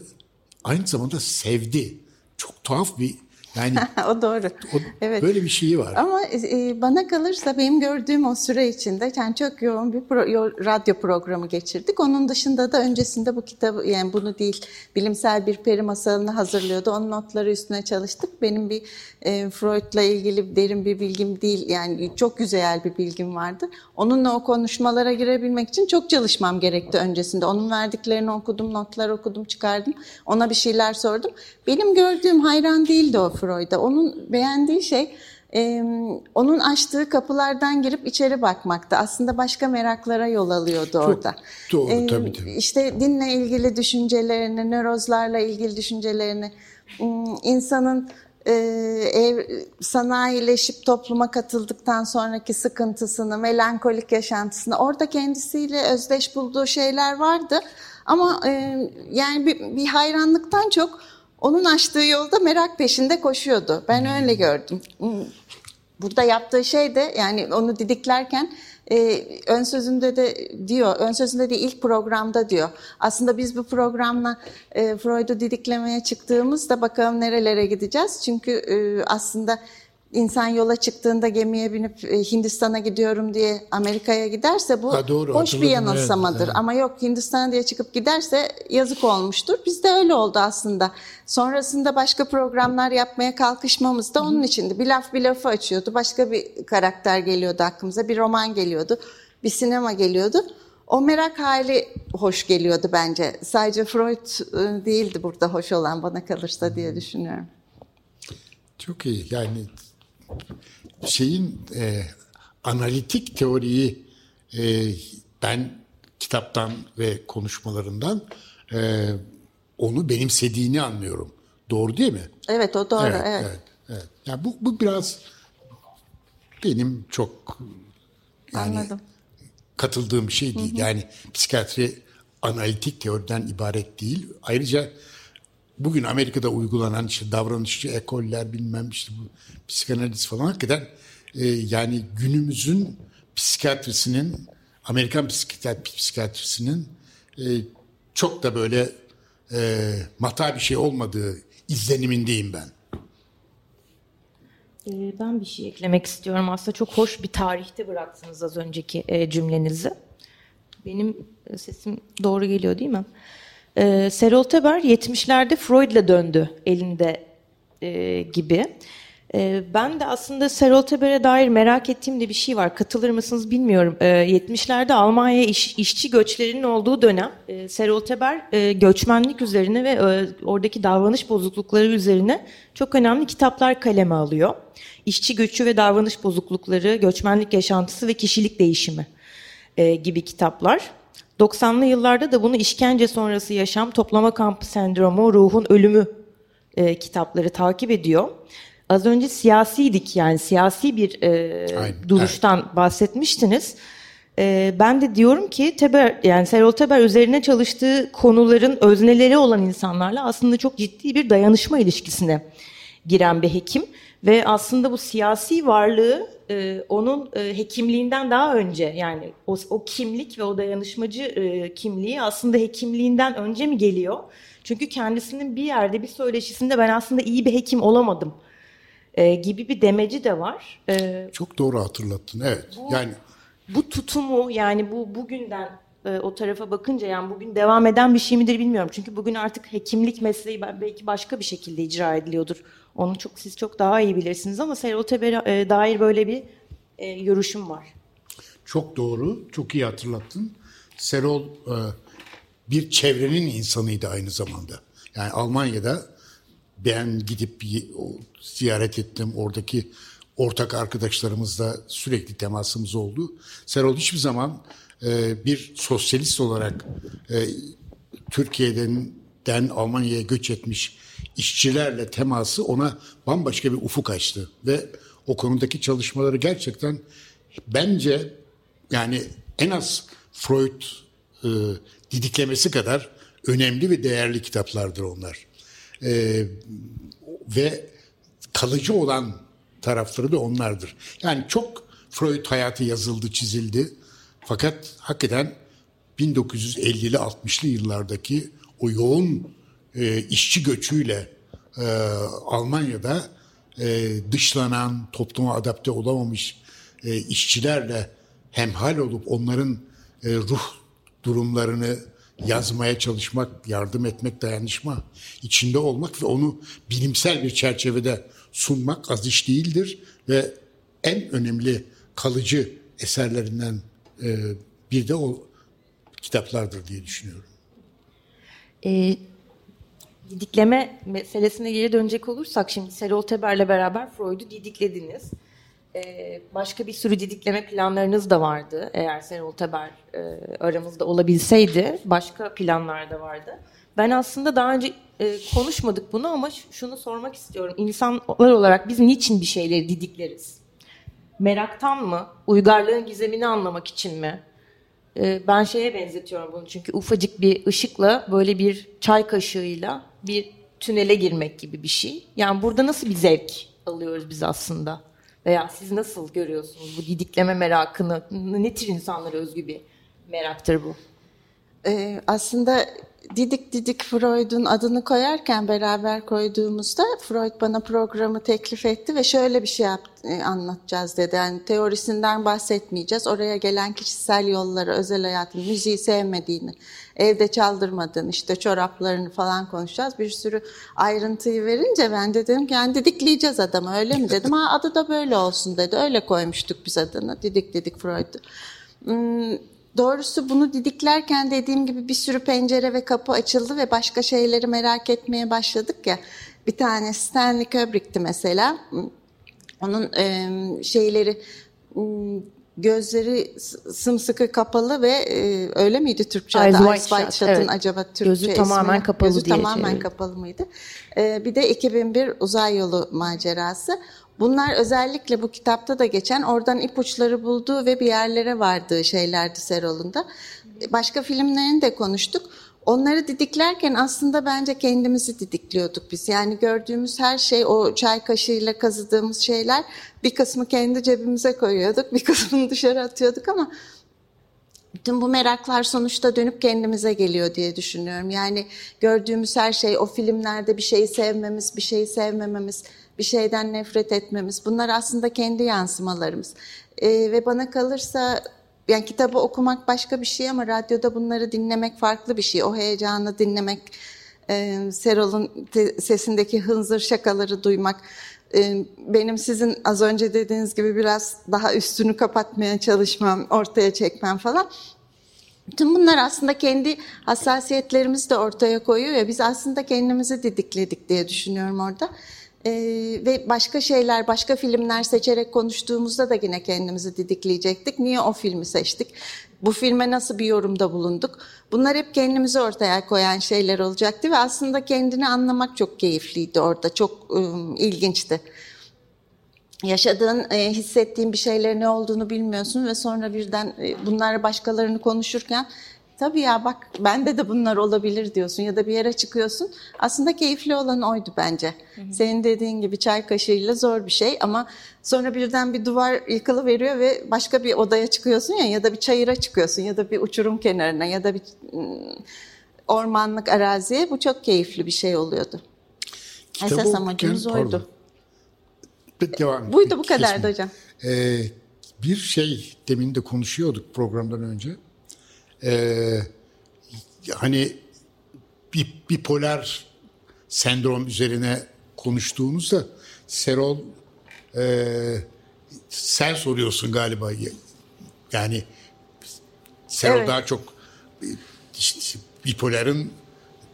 aynı zamanda sevdi. Çok tuhaf bir yani
o doğru.
o,
evet.
böyle bir şeyi var.
Ama e, bana kalırsa benim gördüğüm o süre içinde yani çok yoğun bir pro- yo- radyo programı geçirdik. Onun dışında da öncesinde bu kitabı yani bunu değil bilimsel bir peri masalını hazırlıyordu. Onun notları üstüne çalıştık. Benim bir e, Freud'la ilgili derin bir bilgim değil yani çok güzel bir bilgim vardı. Onunla o konuşmalara girebilmek için çok çalışmam gerekti öncesinde. Onun verdiklerini okudum, notlar okudum, çıkardım. Ona bir şeyler sordum. Benim gördüğüm hayran değildi o Freud'a. Onun beğendiği şey e, onun açtığı kapılardan girip içeri bakmaktı. Aslında başka meraklara yol alıyordu orada.
doğru, tabii, tabii.
İşte dinle ilgili düşüncelerini, nörozlarla ilgili düşüncelerini, insanın e, ev, sanayileşip topluma katıldıktan sonraki sıkıntısını, melankolik yaşantısını, orada kendisiyle özdeş bulduğu şeyler vardı. Ama e, yani bir, bir hayranlıktan çok onun açtığı yolda merak peşinde koşuyordu. Ben öyle gördüm. Burada yaptığı şey de yani onu didiklerken e, ön sözünde de diyor, ön sözünde de ilk programda diyor. Aslında biz bu programla e, Freud'u didiklemeye çıktığımızda bakalım nerelere gideceğiz. Çünkü e, aslında insan yola çıktığında gemiye binip e, Hindistan'a gidiyorum diye Amerika'ya giderse bu
Ha, doğru,
hoş bir
evet,
yanılsamadır.
evet.
Ama yok Hindistan diye çıkıp giderse yazık olmuştur. Bizde öyle oldu aslında. Sonrasında başka programlar yapmaya kalkışmamız da onun içindi. Bir laf bir lafı açıyordu. Başka bir karakter geliyordu aklımıza. Bir roman geliyordu. Bir sinema geliyordu. O merak hali hoş geliyordu bence. Sadece Freud e, değildi burada hoş olan bana kalırsa diye düşünüyorum.
Çok iyi. Yani şeyin e, analitik teoriyi e, ben kitaptan ve konuşmalarından e, onu benimsediğini anlıyorum. Doğru değil mi?
Evet o doğru. Evet,
evet. evet. Yani bu, bu biraz benim çok yani
Anladım.
katıldığım bir şey değil. Yani psikiyatri analitik teoriden ibaret değil. Ayrıca bugün Amerika'da uygulanan işte davranışçı ekoller bilmem işte bu psikanaliz falan hakikaten e, yani günümüzün psikiyatrisinin Amerikan psikiyat- psikiyatrisinin e, çok da böyle e, mata bir şey olmadığı izlenimindeyim ben.
Ee, ben bir şey eklemek istiyorum. Aslında çok hoş bir tarihte bıraktınız az önceki e, cümlenizi. Benim e, sesim doğru geliyor değil mi? Ee, Serol Teber 70'lerde Freud'la döndü elinde e, gibi. Ee, ben de aslında Serol Teber'e dair merak ettiğim de bir şey var. Katılır mısınız bilmiyorum. 70'lerde Almanya iş, işçi göçlerinin olduğu dönem e, Serol Teber e, göçmenlik üzerine ve e, oradaki davranış bozuklukları üzerine çok önemli kitaplar kaleme alıyor. İşçi göçü ve davranış bozuklukları, göçmenlik yaşantısı ve kişilik değişimi gibi kitaplar. 90'lı yıllarda da bunu işkence sonrası yaşam, toplama kampı sendromu, ruhun ölümü kitapları takip ediyor. Az önce siyasiydik yani siyasi bir e, duruştan evet. bahsetmiştiniz. E, ben de diyorum ki Teber yani Serol Teber üzerine çalıştığı konuların özneleri olan insanlarla aslında çok ciddi bir dayanışma ilişkisine giren bir hekim ve aslında bu siyasi varlığı e, onun e, hekimliğinden daha önce yani o, o kimlik ve o dayanışmacı e, kimliği aslında hekimliğinden önce mi geliyor? Çünkü kendisinin bir yerde bir söyleşisinde ben aslında iyi bir hekim olamadım e, gibi bir demeci de var.
E, Çok doğru hatırlattın evet.
Bu, yani bu tutumu yani bu bugünden e, o tarafa bakınca yani bugün devam eden bir şey midir bilmiyorum. Çünkü bugün artık hekimlik mesleği belki başka bir şekilde icra ediliyordur. Onu çok siz çok daha iyi bilirsiniz ama Serol Teber'e e, dair böyle bir e, görüşüm var.
Çok doğru, çok iyi hatırlattın. Serol e, bir çevrenin insanıydı aynı zamanda. Yani Almanya'da ben gidip ziyaret ettim. Oradaki ortak arkadaşlarımızla sürekli temasımız oldu. Serol hiçbir zaman e, bir sosyalist olarak e, Türkiye'den den Almanya'ya göç etmiş işçilerle teması ona bambaşka bir ufuk açtı ve o konudaki çalışmaları gerçekten bence yani en az Freud e, didiklemesi kadar önemli ve değerli kitaplardır onlar e, ve kalıcı olan tarafları da onlardır. Yani çok Freud hayatı yazıldı, çizildi. Fakat hakikaten 1950'li 60'lı yıllardaki o yoğun e, işçi göçüyle e, Almanya'da e, dışlanan, topluma adapte olamamış e, işçilerle hemhal olup onların e, ruh durumlarını yazmaya çalışmak, yardım etmek, dayanışma içinde olmak ve onu bilimsel bir çerçevede sunmak az iş değildir ve en önemli kalıcı eserlerinden e, bir de o kitaplardır diye düşünüyorum.
E, didikleme meselesine geri dönecek olursak şimdi Serol Teber'le beraber Freud'u didiklediniz. Ee, başka bir sürü didikleme planlarınız da vardı. Eğer Serol Teber e, aramızda olabilseydi başka planlar da vardı. Ben aslında daha önce e, konuşmadık bunu ama şunu sormak istiyorum. İnsanlar olarak biz niçin bir şeyleri didikleriz? Meraktan mı? Uygarlığın gizemini anlamak için mi? E, ben şeye benzetiyorum bunu çünkü ufacık bir ışıkla böyle bir çay kaşığıyla bir tünele girmek gibi bir şey. Yani burada nasıl bir zevk alıyoruz biz aslında? Veya siz nasıl görüyorsunuz bu didikleme merakını? Ne tür insanlara özgü bir meraktır bu?
Ee, aslında Didik Didik Freud'un adını koyarken beraber koyduğumuzda Freud bana programı teklif etti ve şöyle bir şey yaptı, e, anlatacağız dedi. Yani teorisinden bahsetmeyeceğiz. Oraya gelen kişisel yolları, özel hayatın, müziği sevmediğini, evde çaldırmadığını, işte çoraplarını falan konuşacağız. Bir sürü ayrıntıyı verince ben de dedim ki yani didikleyeceğiz adamı öyle mi dedim. Ha adı da böyle olsun dedi. Öyle koymuştuk biz adını. Didik Didik Freud'u. Hmm, Doğrusu bunu didiklerken dediğim gibi bir sürü pencere ve kapı açıldı ve başka şeyleri merak etmeye başladık ya. Bir tane Stanley Kubrick'ti mesela. Onun e, şeyleri gözleri sımsıkı kapalı ve e, öyle miydi Türkçe
Eyes White, White
Shut'ın evet. acaba Türkçe
Gözü ismi? tamamen kapalı
Gözü
diye
tamamen şey. kapalı mıydı? E, bir de 2001 uzay yolu macerası. Bunlar özellikle bu kitapta da geçen oradan ipuçları bulduğu ve bir yerlere vardığı şeylerdi Serol'unda. Başka filmlerini de konuştuk. Onları didiklerken aslında bence kendimizi didikliyorduk biz. Yani gördüğümüz her şey o çay kaşığıyla kazıdığımız şeyler bir kısmı kendi cebimize koyuyorduk, bir kısmını dışarı atıyorduk ama bütün bu meraklar sonuçta dönüp kendimize geliyor diye düşünüyorum. Yani gördüğümüz her şey o filmlerde bir şeyi sevmemiz, bir şeyi sevmememiz bir şeyden nefret etmemiz bunlar aslında kendi yansımalarımız. E, ve bana kalırsa yani kitabı okumak başka bir şey ama radyoda bunları dinlemek farklı bir şey. O heyecanı dinlemek, e, Serol'un sesindeki hınzır şakaları duymak, e, benim sizin az önce dediğiniz gibi biraz daha üstünü kapatmaya çalışmam, ortaya çekmem falan. Tüm bunlar aslında kendi hassasiyetlerimizi de ortaya koyuyor ya biz aslında kendimizi didikledik diye düşünüyorum orada. Ee, ve başka şeyler, başka filmler seçerek konuştuğumuzda da yine kendimizi didikleyecektik. Niye o filmi seçtik? Bu filme nasıl bir yorumda bulunduk? Bunlar hep kendimizi ortaya koyan şeyler olacaktı ve aslında kendini anlamak çok keyifliydi orada. Çok ıı, ilginçti yaşadığın, e, hissettiğin bir şeylerin ne olduğunu bilmiyorsun ve sonra birden e, bunları başkalarını konuşurken tabii ya bak bende de bunlar olabilir diyorsun ya da bir yere çıkıyorsun. Aslında keyifli olan oydu bence. Hı hı. Senin dediğin gibi çay kaşığıyla zor bir şey ama sonra birden bir duvar yıkılı veriyor ve başka bir odaya çıkıyorsun ya ya da bir çayıra çıkıyorsun ya da bir uçurum kenarına ya da bir ormanlık araziye bu çok keyifli bir şey oluyordu. Kitabı Esas amacımız oydu. Pardon.
Devam
Buydu bu kadardı hocam.
Ee, bir şey demin de konuşuyorduk programdan önce. Ee, hani bipolar sendrom üzerine konuştuğunuzda Serol e, sen soruyorsun galiba. Yani Serol evet. daha çok işte, bipoların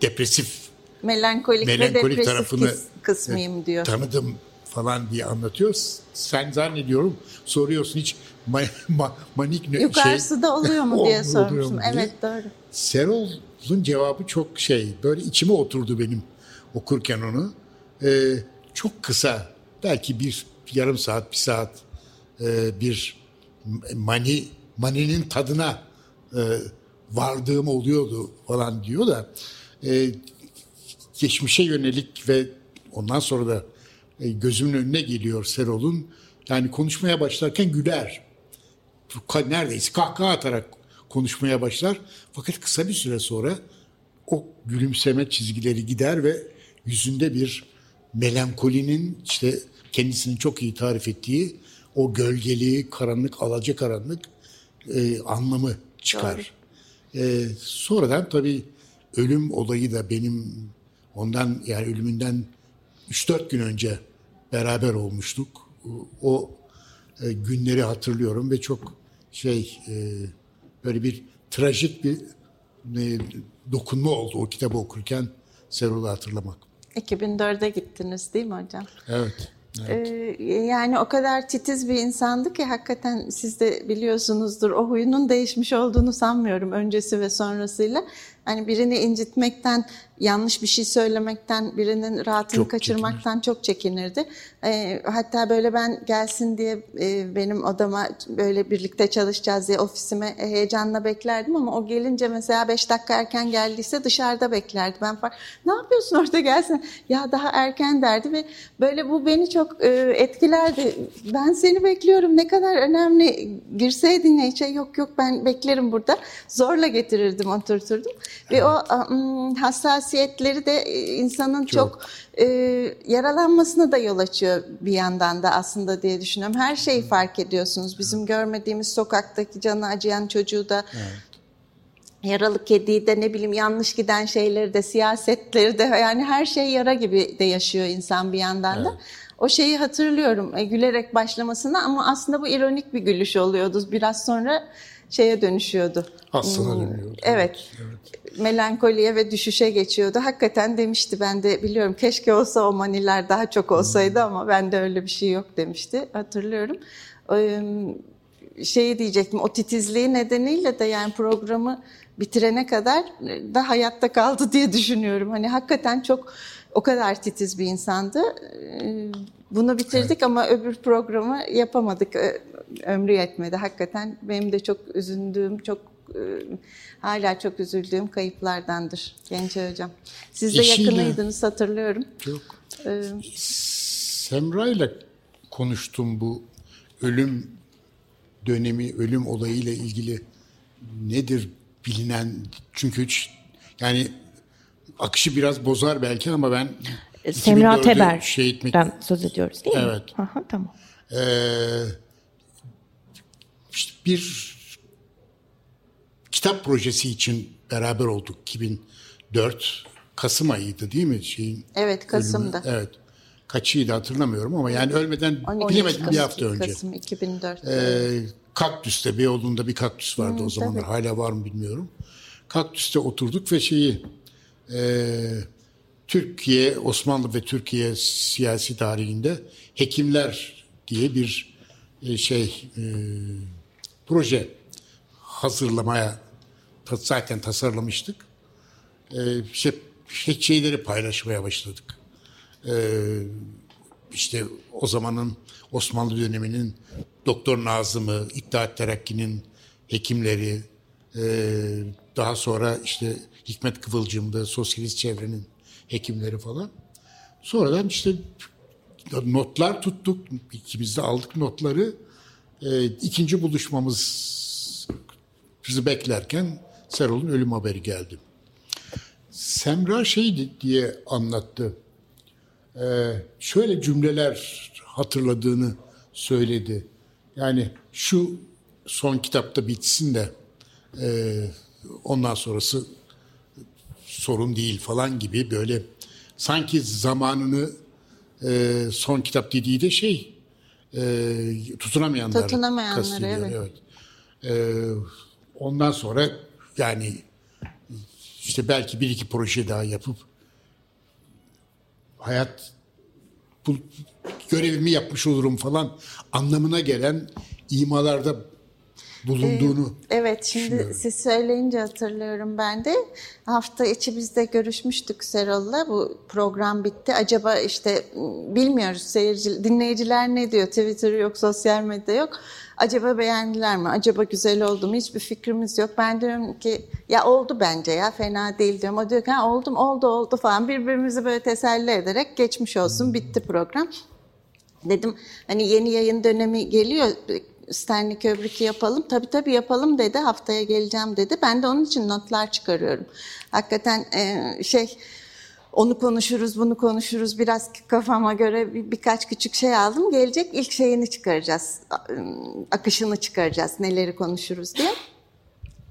depresif
melankolik, melankolik ve tarafını kısmıyım diyor.
Tanıdım falan diye anlatıyor. Sen zannediyorum soruyorsun hiç ma, ma, manik
ne, Yukarısı
şey,
da oluyor mu diye sormuştum. Evet doğru.
Serol'un cevabı çok şey böyle içime oturdu benim okurken onu. Ee, çok kısa belki bir yarım saat bir saat e, bir mani maninin tadına e, vardığım oluyordu falan diyor da e, geçmişe yönelik ve ondan sonra da e, gözümün önüne geliyor Serol'un. Yani konuşmaya başlarken güler. Neredeyse kahkaha atarak konuşmaya başlar. Fakat kısa bir süre sonra o gülümseme çizgileri gider ve yüzünde bir melankolinin işte kendisini çok iyi tarif ettiği o gölgeli, karanlık, alaca karanlık e, anlamı çıkar. E, sonradan tabii ölüm olayı da benim ondan yani ölümünden 3-4 gün önce beraber olmuştuk. O e, günleri hatırlıyorum ve çok şey e, böyle bir trajik bir e, dokunma oldu o kitabı okurken Serol'u hatırlamak.
2004'e gittiniz değil mi hocam?
Evet. Evet.
Ee, yani o kadar titiz bir insandı ki hakikaten siz de biliyorsunuzdur o huyunun değişmiş olduğunu sanmıyorum öncesi ve sonrasıyla. Hani birini incitmekten, yanlış bir şey söylemekten, birinin rahatını çok kaçırmaktan çekinir. çok çekinirdi. E, hatta böyle ben gelsin diye e, benim odama böyle birlikte çalışacağız diye ofisime heyecanla beklerdim ama o gelince mesela beş dakika erken geldiyse dışarıda beklerdi. Ben fark, ne yapıyorsun orada gelsin? Ya daha erken derdi ve böyle bu beni çok e, etkilerdi. Ben seni bekliyorum ne kadar önemli girseydin ne şey yok yok ben beklerim burada. Zorla getirirdim oturturdum. Ve o um, hassasiyetleri de e, insanın çok, çok e, yaralanmasına da yol açıyor bir yandan da aslında diye düşünüyorum. Her şeyi fark ediyorsunuz. Bizim görmediğimiz sokaktaki canı acıyan çocuğu da evet yaralı kediyi de ne bileyim yanlış giden şeyleri de siyasetleri de yani her şey yara gibi de yaşıyor insan bir yandan da. Evet. O şeyi hatırlıyorum e, gülerek başlamasına ama aslında bu ironik bir gülüş oluyordu. Biraz sonra şeye dönüşüyordu.
Aslına hmm, dönüyordu.
Evet. evet. Melankoliye ve düşüşe geçiyordu. Hakikaten demişti ben de biliyorum keşke olsa o maniler daha çok olsaydı hmm. ama bende öyle bir şey yok demişti. Hatırlıyorum. Şey diyecektim o titizliği nedeniyle de yani programı bitirene kadar da hayatta kaldı diye düşünüyorum. Hani hakikaten çok o kadar titiz bir insandı. Bunu bitirdik evet. ama öbür programı yapamadık ömrü yetmedi. Hakikaten benim de çok üzüldüğüm, çok e, hala çok üzüldüğüm kayıplardandır Genç Hocam. Siz de Eşiyle, yakınıydınız hatırlıyorum.
Çok. Ee, Semra ile konuştum bu ölüm dönemi, ölüm olayıyla ilgili nedir bilinen çünkü hiç yani akışı biraz bozar belki ama ben
Semra
2004'ü
Teber'den
şehit
söz ediyoruz değil mi?
Evet.
Aha, tamam.
Ee, işte bir kitap projesi için beraber olduk 2004 Kasım ayıydı değil mi şeyin?
Evet, Kasım'da.
ölümü? Evet. Kaçıydı hatırlamıyorum ama yani ölmeden
12
bilemedim bir hafta önce.
Kasım 2004.
Ee, Kaktüs'te Beyoğlu'nda bir kaktüs vardı
Hmm,
o zamanlar. Hala var mı bilmiyorum. Kaktüs'te oturduk ve şeyi e, Türkiye, Osmanlı ve Türkiye siyasi tarihinde hekimler diye bir e, şey e, proje hazırlamaya zaten tasarlamıştık. E, şey- şeyleri paylaşmaya başladık işte o zamanın Osmanlı döneminin Doktor Nazım'ı, İttihat Terakki'nin hekimleri, e, daha sonra işte Hikmet Kıvılcım'da sosyalist çevrenin hekimleri falan. Sonradan işte notlar tuttuk, ikimiz de aldık notları. E, ikinci buluşmamız bizi beklerken Serol'un ölüm haberi geldi. Semra şeydi diye anlattı şöyle cümleler hatırladığını söyledi. Yani şu son kitapta bitsin de e, ondan sonrası sorun değil falan gibi böyle sanki zamanını e, son kitap dediği de şey e, tutunamayanlar.
Tutunamayanları,
kastediyor,
evet.
E, ondan sonra yani işte belki bir iki proje daha yapıp hayat bu görevimi yapmış olurum falan anlamına gelen imalarda bulunduğunu
Evet şimdi siz söyleyince hatırlıyorum ben de. Hafta içi biz de görüşmüştük Serol'la. Bu program bitti. Acaba işte m, bilmiyoruz seyirci, dinleyiciler ne diyor? Twitter yok, sosyal medya yok. Acaba beğendiler mi? Acaba güzel oldu mu? Hiçbir fikrimiz yok. Ben diyorum ki ya oldu bence ya fena değil diyorum. O diyor ki ha, oldum oldu oldu falan. Birbirimizi böyle teselli ederek geçmiş olsun bitti program. Dedim hani yeni yayın dönemi geliyor. Stanley Kubrick'i yapalım. Tabii tabii yapalım dedi. Haftaya geleceğim dedi. Ben de onun için notlar çıkarıyorum. Hakikaten e, şey onu konuşuruz, bunu konuşuruz. Biraz kafama göre bir, birkaç küçük şey aldım. Gelecek ilk şeyini çıkaracağız. Akışını çıkaracağız. Neleri konuşuruz diye.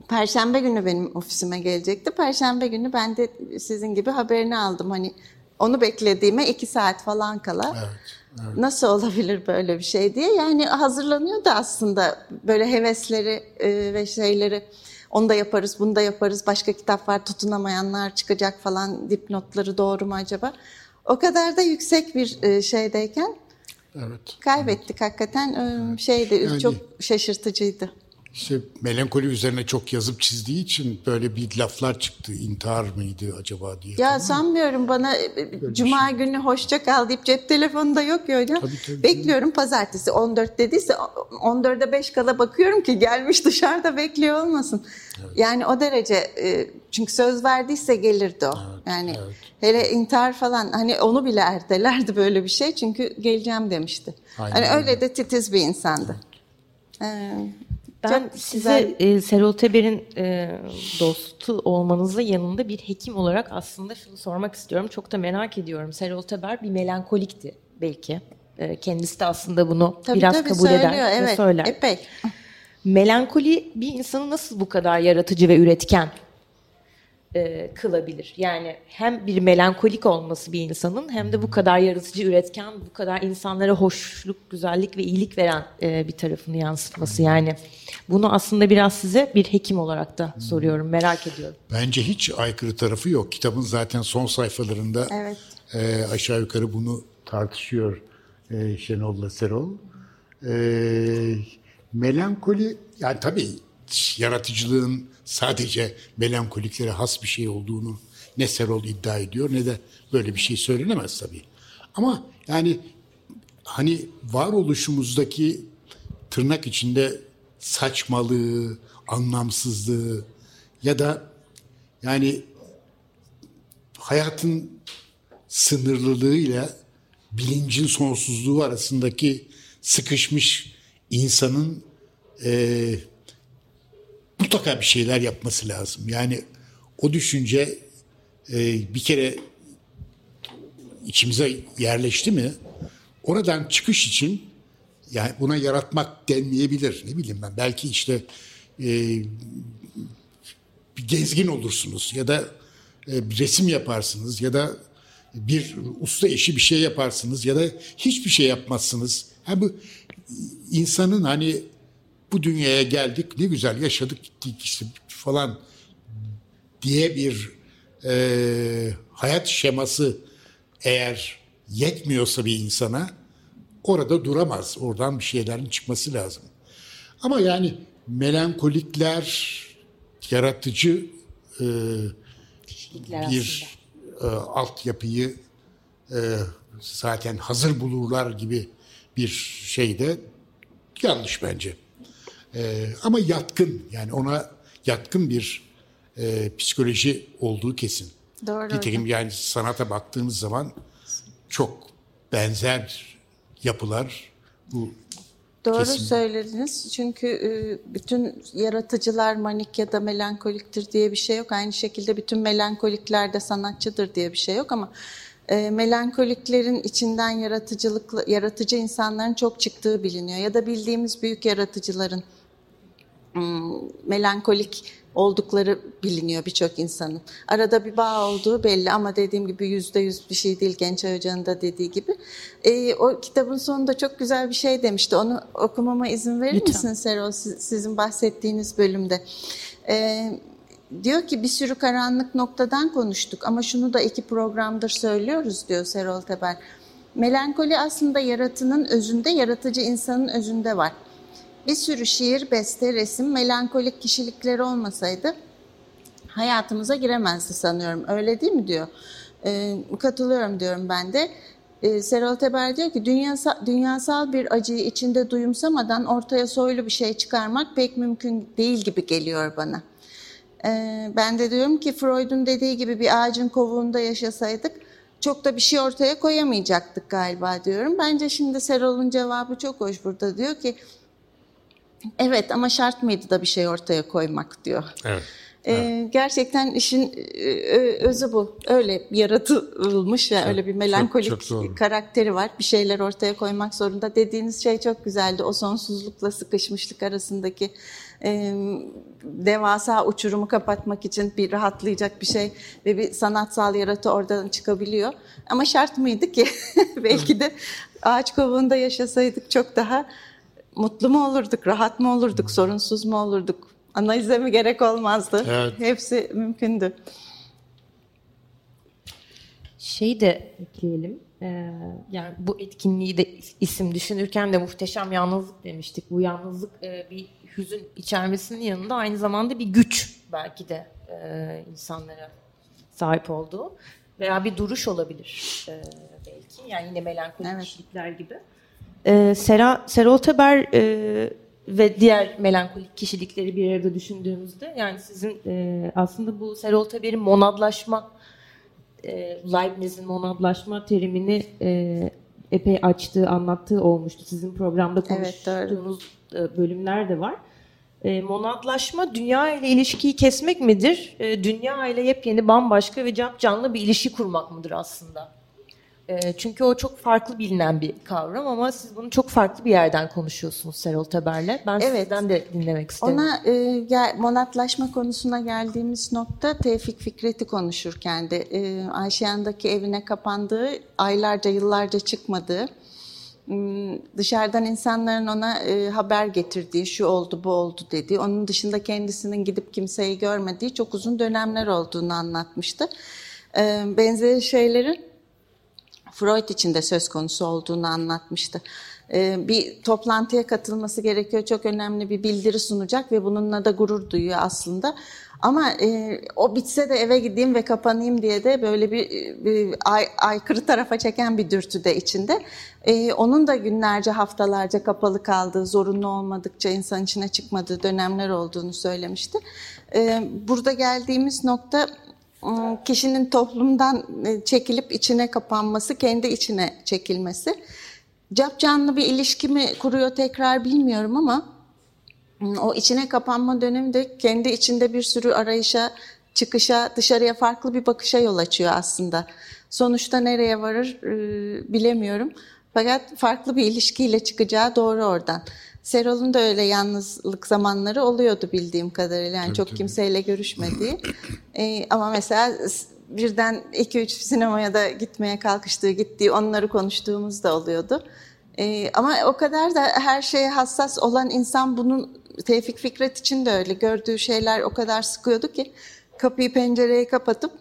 Perşembe günü benim ofisime gelecekti. Perşembe günü ben de sizin gibi haberini aldım. Hani onu beklediğime iki saat falan kala.
Evet,
Nasıl olabilir böyle bir şey diye. Yani hazırlanıyordu aslında böyle hevesleri e, ve şeyleri. Onu da yaparız, bunu da yaparız. Başka kitap var, tutunamayanlar çıkacak falan. Dipnotları doğru mu acaba? O kadar da yüksek bir e, şeydeyken
evet.
kaybettik hakikaten. E, Şeydi,
Yani-
çok şaşırtıcıydı.
İşte melankoli üzerine çok yazıp çizdiği için böyle bir laflar çıktı. İntihar mıydı acaba diye.
Ya sanmıyorum bana e, cuma günü hoşça kal deyip cep telefonu da yok ya.
Tabii, tabii,
Bekliyorum pazartesi 14 dediyse 14'e 5 kala bakıyorum ki gelmiş dışarıda bekliyor olmasın. Yani o derece e, çünkü söz verdiyse gelirdi o. yani
evet.
hele intihar falan hani onu bile ertelerdi böyle bir şey çünkü geleceğim demişti.
Aynen
hani
öyle.
öyle de titiz bir insandı. Ee,
Ben
çok
size
güzel.
e, Serol Teber'in e, dostu olmanızın yanında bir hekim olarak aslında şunu sormak istiyorum. Çok da merak ediyorum. Serol Teber bir melankolikti belki. E, kendisi de aslında bunu
Tabii,
biraz
tabii,
kabul
söylüyor,
eder ve
evet,
söyler.
Epey.
Melankoli bir insanı nasıl bu kadar yaratıcı ve üretken e, kılabilir? Yani hem bir melankolik olması bir insanın hem de bu kadar yaratıcı, üretken, bu kadar insanlara hoşluk, güzellik ve iyilik veren e, bir tarafını yansıtması. Yani bunu aslında biraz size bir hekim olarak da soruyorum, merak ediyorum.
Bence hiç aykırı tarafı yok. Kitabın zaten son sayfalarında
Evet.
e, aşağı yukarı bunu tartışıyor e, Şenol'la Serol. E, melankoli, yani tabii yaratıcılığın sadece melankoliklere has bir şey olduğunu ne Serol iddia ediyor ne de böyle bir şey söylenemez tabii. Ama yani hani varoluşumuzdaki tırnak içinde saçmalığı, anlamsızlığı ya da yani hayatın sınırlılığıyla bilincin sonsuzluğu arasındaki sıkışmış insanın eee, mutlaka bir şeyler yapması lazım. Yani o düşünce eee, bir kere içimize yerleşti mi oradan çıkış için yani buna yaratmak denmeyebilir. Ne bileyim ben belki işte e, bir gezgin olursunuz ya da e, bir resim yaparsınız ya da bir usta işi bir şey yaparsınız ya da hiçbir şey yapmazsınız. Ha bu insanın hani bu dünyaya geldik ne güzel yaşadık gittik işte falan diye bir e, hayat şeması eğer yetmiyorsa bir insana orada duramaz. Oradan bir şeylerin çıkması lazım. Ama yani melankolikler yaratıcı e, bir e, altyapıyı e, zaten hazır bulurlar gibi bir şey de yanlış bence. E, ama yatkın yani ona yatkın bir e, psikoloji olduğu kesin.
Doğru.
Nitekim yani sanata baktığınız zaman çok benzer yapılar bu
Doğru
kesin.
söylediniz. Çünkü e, bütün yaratıcılar manik ya da melankoliktir diye bir şey yok. Aynı şekilde bütün melankolikler de sanatçıdır diye bir şey yok ama e, melankoliklerin içinden yaratıcılık yaratıcı insanların çok çıktığı biliniyor. Ya da bildiğimiz büyük yaratıcıların melankolik oldukları biliniyor birçok insanın. Arada bir bağ olduğu belli ama dediğim gibi yüzde yüz bir şey değil Gençay Hoca'nın da dediği gibi. E, o kitabın sonunda çok güzel bir şey demişti. Onu okumama izin verir
Lütfen.
misiniz Serol siz- sizin bahsettiğiniz bölümde? E, diyor ki bir sürü karanlık noktadan konuştuk ama şunu da iki programdır söylüyoruz diyor Serol Teber. Melankoli aslında yaratının özünde, yaratıcı insanın özünde var. Bir sürü şiir, beste, resim, melankolik kişilikleri olmasaydı hayatımıza giremezdi sanıyorum. Öyle değil mi diyor. Ee, katılıyorum diyorum ben de. Ee, Serol Teber diyor ki dünyasal, dünyasal bir acıyı içinde duyumsamadan ortaya soylu bir şey çıkarmak pek mümkün değil gibi geliyor bana. Ee, ben de diyorum ki Freud'un dediği gibi bir ağacın kovuğunda yaşasaydık çok da bir şey ortaya koyamayacaktık galiba diyorum. Bence şimdi Serol'un cevabı çok hoş burada diyor ki evet ama şart mıydı da bir şey ortaya koymak diyor.
Evet.
Ee, gerçekten işin e, özü bu. Öyle yaratılmış ya öyle bir melankolik
çok doğru.
karakteri var. Bir şeyler ortaya koymak zorunda. Dediğiniz şey çok güzeldi. O sonsuzlukla sıkışmışlık arasındaki e, devasa uçurumu kapatmak için bir rahatlayacak bir şey ve bir sanatsal yaratı oradan çıkabiliyor. Ama şart mıydı ki? Belki de ağaç kovuğunda yaşasaydık çok daha mutlu mu olurduk, rahat mı olurduk, sorunsuz mu olurduk? Analize mi gerek olmazdı?
Evet.
Hepsi mümkündü.
Şey de ekleyelim. Ee, yani bu etkinliği de isim düşünürken de muhteşem yalnızlık demiştik. Bu yalnızlık e, bir hüzün içermesinin yanında aynı zamanda bir güç belki de e, insanlara sahip olduğu veya bir duruş olabilir e, belki. Yani yine melankolik
Evet.
kişilikler gibi. E, Sera, Serol Teber e, ve diğer melankolik kişilikleri bir arada düşündüğümüzde yani sizin e, aslında bu Serol Teber'in monadlaşma e, Leibniz'in monadlaşma terimini e, epey açtığı, anlattığı olmuştu. Sizin programda
Evet,
konuştuğunuz e, bölümler de var. E, monadlaşma dünya ile ilişkiyi kesmek midir? E, dünya ile yepyeni bambaşka ve canlı bir ilişki kurmak mıdır aslında? E, çünkü o çok farklı bilinen bir kavram ama siz bunu çok farklı bir yerden konuşuyorsunuz Serol Teber'le. Ben
Evet.
sizden de dinlemek isterim.
Ona e, gel, monatlaşma konusuna geldiğimiz nokta Tevfik Fikret'i konuşurken de e, Ayşeyan'daki evine kapandığı, aylarca yıllarca çıkmadığı, dışarıdan insanların ona e, haber getirdiği, şu oldu bu oldu dediği, onun dışında kendisinin gidip kimseyi görmediği çok uzun dönemler olduğunu anlatmıştı. E, benzeri şeylerin Freud için de söz konusu olduğunu anlatmıştı. Ee, bir toplantıya katılması gerekiyor. Çok önemli bir bildiri sunacak ve bununla da gurur duyuyor aslında. Ama e, o bitse de eve gideyim ve kapanayım diye de böyle bir, bir ay, aykırı tarafa çeken bir dürtü de içinde. E, onun da günlerce, haftalarca kapalı kaldığı, zorunlu olmadıkça insan içine çıkmadığı dönemler olduğunu söylemişti. E, burada geldiğimiz nokta kişinin toplumdan e, çekilip içine kapanması, kendi içine çekilmesi. Cap canlı bir ilişki mi kuruyor tekrar bilmiyorum ama o içine kapanma dönemi de kendi içinde bir sürü arayışa, çıkışa, dışarıya farklı bir bakışa yol açıyor aslında. Sonuçta nereye varır e, bilemiyorum. Fakat farklı bir ilişkiyle çıkacağı doğru oradan. Serol'un da öyle yalnızlık zamanları oluyordu bildiğim kadarıyla. Yani
tabii,
çok
tabii.
kimseyle görüşmediği. e, ama mesela birden iki üç sinemaya da gitmeye kalkıştığı, gittiği, onları konuştuğumuz da oluyordu. E, ama o kadar da her şeye hassas olan insan bunun Tevfik Fikret için de öyle. Gördüğü şeyler o kadar sıkıyordu ki kapıyı pencereyi kapatıp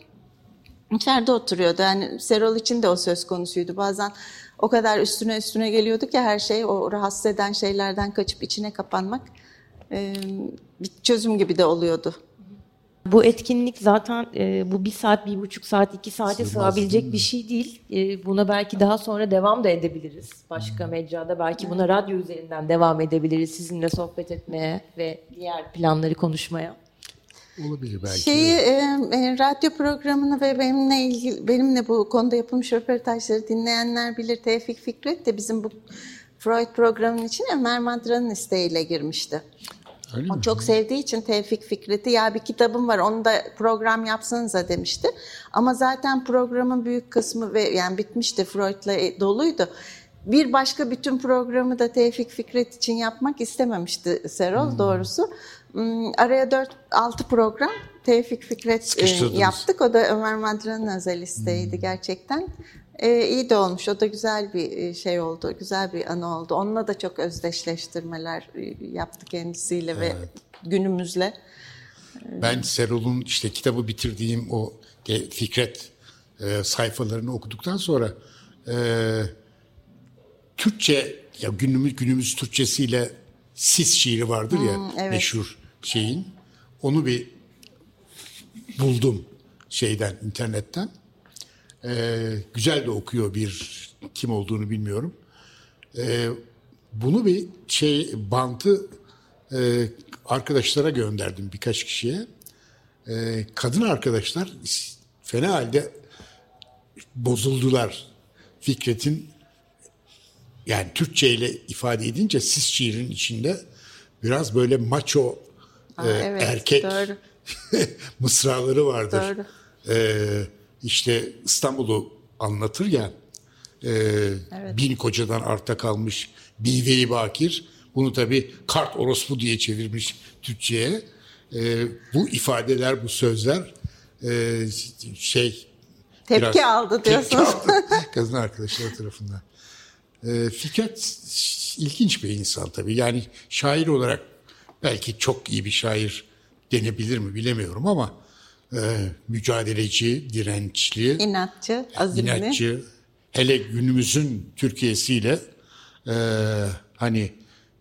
içeride oturuyordu. Yani Serol için de o söz konusuydu. Bazen o kadar üstüne üstüne geliyordu ki her şey o rahatsız eden şeylerden kaçıp içine kapanmak e, bir çözüm gibi de oluyordu.
Bu etkinlik zaten e, bu bir saat, bir buçuk saat, iki saate sığabilecek bir şey değil. E, buna belki daha sonra devam da edebiliriz. Başka mecrada belki buna radyo üzerinden devam edebiliriz. Sizinle sohbet etmeye ve diğer planları konuşmaya.
Olabilir belki.
Şeyi e, e, radyo programını ve benimle ilgili benimle bu konuda yapılmış röportajları dinleyenler bilir. Tevfik Fikret de bizim bu Freud programının için Ömer Madra'nın isteğiyle girmişti.
Öyle
O
mi?
çok sevdiği için Tevfik Fikret'i ya bir kitabım var onu da program yapsanıza demişti. Ama zaten programın büyük kısmı ve yani bitmişti Freud'la e, doluydu. Bir başka bütün programı da Tevfik Fikret için yapmak istememişti Serol doğrusu. Hmm, Araya 4-6 program Tevfik Fikret e, yaptık. O da Ömer Madra'nın özel isteğiydi gerçekten. E, iyi de olmuş. O da güzel bir e, şey oldu. Güzel bir anı oldu. Onunla da çok özdeşleştirmeler e, yaptı kendisiyle ve günümüzle.
Ben Serol'un işte kitabı bitirdiğim o Fikret e, sayfalarını okuduktan sonra e, Türkçe ya günümüz günümüz Türkçesiyle sis şiiri vardır ya
evet.
meşhur şeyin. Onu bir buldum şeyden internetten. E, güzel de okuyor bir kim olduğunu bilmiyorum. E, bunu bir şey bantı e, arkadaşlara gönderdim birkaç kişiye. E, kadın arkadaşlar fena halde bozuldular. Fikret'in yani Türkçe ile ifade edince siz şiirin içinde biraz böyle maço
Aa,
e,
evet,
erkek mısraları vardır.
Doğru.
E, işte İstanbul'u anlatır ya e, bin kocadan arta kalmış Bive-i Bakir. Bunu tabii kart orospu diye çevirmiş Türkçe'ye. E, bu ifadeler, bu sözler e, şey
Tepki aldı diyorsunuz.
Tepki aldı kadın arkadaşlar tarafından. E, Fikret ilginç bir insan tabii. Yani şair olarak belki çok iyi bir şair denebilir mi bilemiyorum ama e, mücadeleci, dirençli,
İnatçı, azimli.
inatçı, hele günümüzün Türkiye'siyle e, hani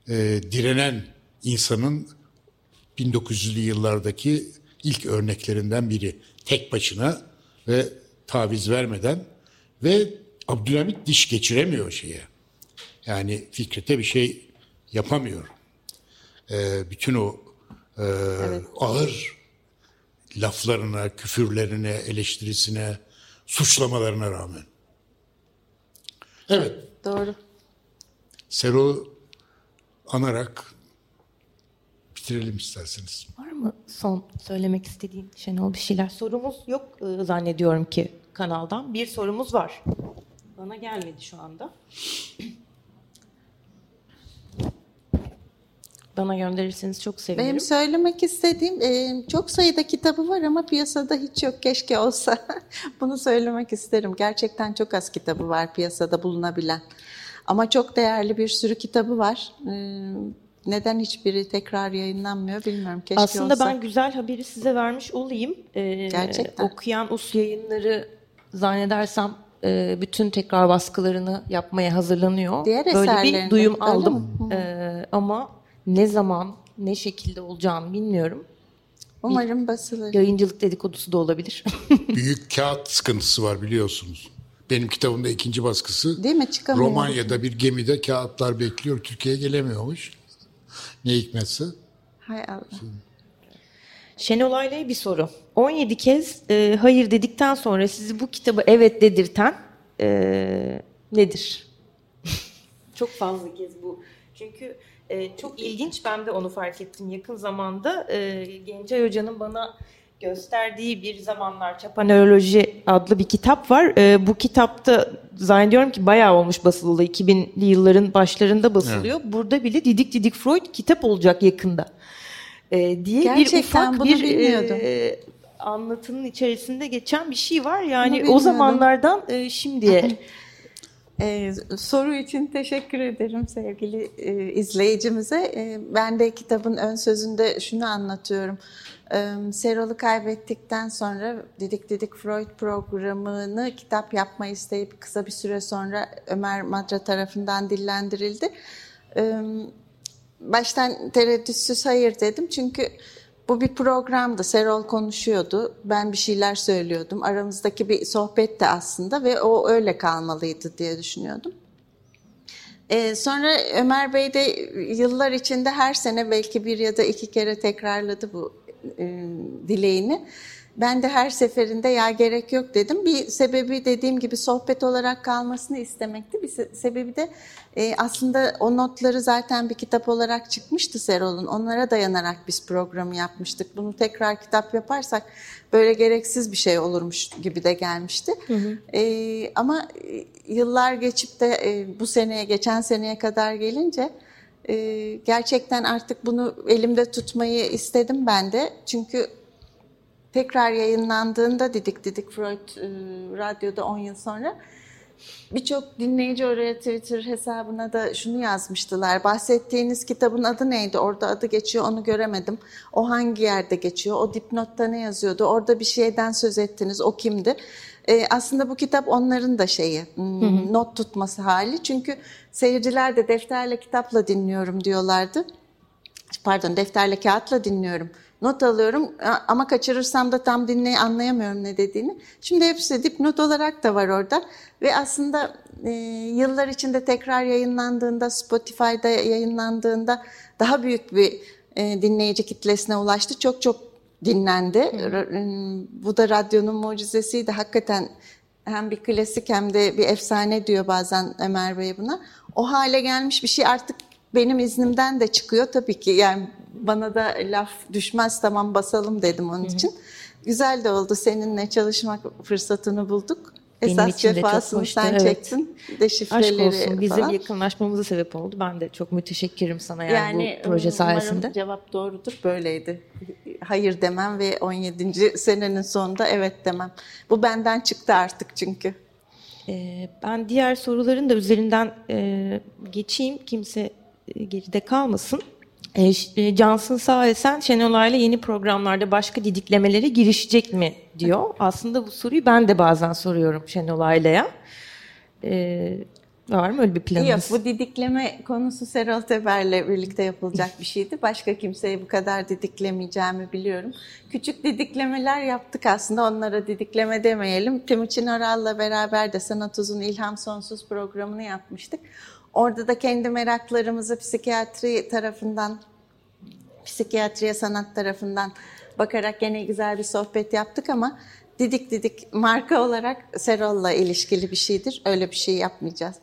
e, direnen insanın 1900'lü yıllardaki ilk örneklerinden biri. Tek başına ve taviz vermeden ve Abdülhamit diş geçiremiyor şeye. Yani Fikret'e bir şey yapamıyor. E, bütün o e, ağır laflarına, küfürlerine, eleştirisine, suçlamalarına rağmen. Evet,
Doğru.
Serol'u anarak bitirelim isterseniz.
Var mı son söylemek istediğin Şenol bir şeyler? Sorumuz yok e, zannediyorum ki kanaldan. Bir sorumuz var. Bana gelmedi şu anda. Bana gönderirseniz çok sevinirim.
Benim söylemek istediğim e, çok sayıda kitabı var ama piyasada hiç yok. Keşke olsa. Bunu söylemek isterim. Gerçekten çok az kitabı var piyasada bulunabilen. Ama çok değerli bir sürü kitabı var. E, neden hiçbiri tekrar yayınlanmıyor bilmiyorum. Keşke
Aslında
olsa.
ben güzel haberi size vermiş olayım. Ee,
Gerçekten.
Okuyan Us yayınları zannedersem e, bütün tekrar baskılarını yapmaya hazırlanıyor.
Diğer
Böyle bir duyum aldım. Ee, ama ne zaman, ne şekilde olacağını bilmiyorum.
Umarım basılır.
Yayıncılık dedikodusu da olabilir.
Büyük kağıt sıkıntısı var biliyorsunuz. Benim kitabımda ikinci baskısı.
Değil mi? Çıkamıyor.
Romanya'da bir gemide kağıtlar bekliyor. Türkiye'ye gelemiyormuş. Ne hikmetse.
Hay Allah.
Şenol Ayla'ya bir soru. 17 kez e, hayır dedikten sonra sizi bu kitabı evet dedirten e, nedir? çok fazla kez bu. Çünkü e, çok ilginç ben de onu fark ettim yakın zamanda. E, Gencay Hoca'nın bana gösterdiği bir zamanlar Çapanoloji adlı bir kitap var. E, bu kitapta zannediyorum ki bayağı olmuş basılı 2000'li yılların başlarında basılıyor. Evet. Burada bile Didik Didik Freud kitap olacak yakında. E, diye Gerçekten bir ufak bunu bir bilmiyordum. E, anlatının içerisinde geçen bir şey var. Yani o zamanlardan e, şimdiye
Ee, soru için teşekkür ederim sevgili e, izleyicimize. E, ben de kitabın ön sözünde şunu anlatıyorum. E, Serol'u kaybettikten sonra Didik Didik Freud programını kitap yapma isteyip kısa bir süre sonra Ömer Madra tarafından dillendirildi. E, baştan tereddütsüz hayır dedim çünkü bu bir programdı. Serol konuşuyordu. Ben bir şeyler söylüyordum. Aramızdaki bir sohbet de aslında ve o öyle kalmalıydı diye düşünüyordum. Ee, sonra Ömer Bey de yıllar içinde her sene belki bir ya da iki kere tekrarladı bu e, dileğini. Ben de her seferinde ya gerek yok dedim. Bir sebebi dediğim gibi sohbet olarak kalmasını istemekti. Bir sebebi de e, aslında o notları zaten bir kitap olarak çıkmıştı Serol'un. Onlara dayanarak biz programı yapmıştık. Bunu tekrar kitap yaparsak böyle gereksiz bir şey olurmuş gibi de gelmişti. Hı hı. E, ama yıllar geçip de e, bu seneye, geçen seneye kadar gelince e, gerçekten artık bunu elimde tutmayı istedim ben de. Çünkü tekrar yayınlandığında Didik Didik Freud e, radyoda 10 yıl sonra birçok dinleyici oraya Twitter hesabına da şunu yazmıştılar. Bahsettiğiniz kitabın adı neydi? Orada adı geçiyor onu göremedim. O hangi yerde geçiyor? O dipnotta ne yazıyordu? Orada bir şeyden söz ettiniz. O kimdi? E, aslında bu kitap onların da şeyi, hmm, hı hı. not tutması hali. Çünkü seyirciler de defterle kitapla dinliyorum diyorlardı. Pardon defterle kağıtla dinliyorum not alıyorum ama kaçırırsam da tam dinley anlayamıyorum ne dediğini. Şimdi hepsi dipnot olarak da var orada ve aslında e, yıllar içinde tekrar yayınlandığında Spotify'da yayınlandığında daha büyük bir e, dinleyici kitlesine ulaştı. Çok çok dinlendi. Hmm. Bu da radyonun mucizesiydi. Hakikaten hem bir klasik hem de bir efsane diyor bazen Ömer Bey buna. O hale gelmiş bir şey artık benim iznimden de çıkıyor tabii ki. Yani bana da laf düşmez tamam basalım dedim onun için. Güzel de oldu seninle çalışmak fırsatını bulduk. Benim Esas için de çok hoştu. sen evet. çektin. Deşifreleri
Aşk olsun. Bizim falan. yakınlaşmamıza sebep oldu. Ben de çok müteşekkirim sana yani, yani bu proje sayesinde.
cevap doğrudur. Böyleydi. Hayır demem ve 17. senenin sonunda evet demem. Bu benden çıktı artık çünkü.
Ee, ben diğer soruların da üzerinden e, geçeyim. Kimse geride kalmasın. E, e, Cansın Sağesen Şenolay'la yeni programlarda başka didiklemelere girişecek mi diyor. Aslında bu soruyu ben de bazen soruyorum Şenolay'la. E, var mı öyle bir planınız?
Yok bu didikleme konusu Serol Teber'le birlikte yapılacak bir şeydi. Başka kimseye bu kadar didiklemeyeceğimi biliyorum. Küçük didiklemeler yaptık aslında onlara didikleme demeyelim. Timuçin Oral'la beraber de Sanat Uzun İlham Sonsuz programını yapmıştık. Orada da kendi meraklarımızı psikiyatri tarafından, psikiyatriye sanat tarafından bakarak gene güzel bir sohbet yaptık ama Didik Didik marka olarak Serol'la ilişkili bir şeydir. Öyle bir şey yapmayacağız.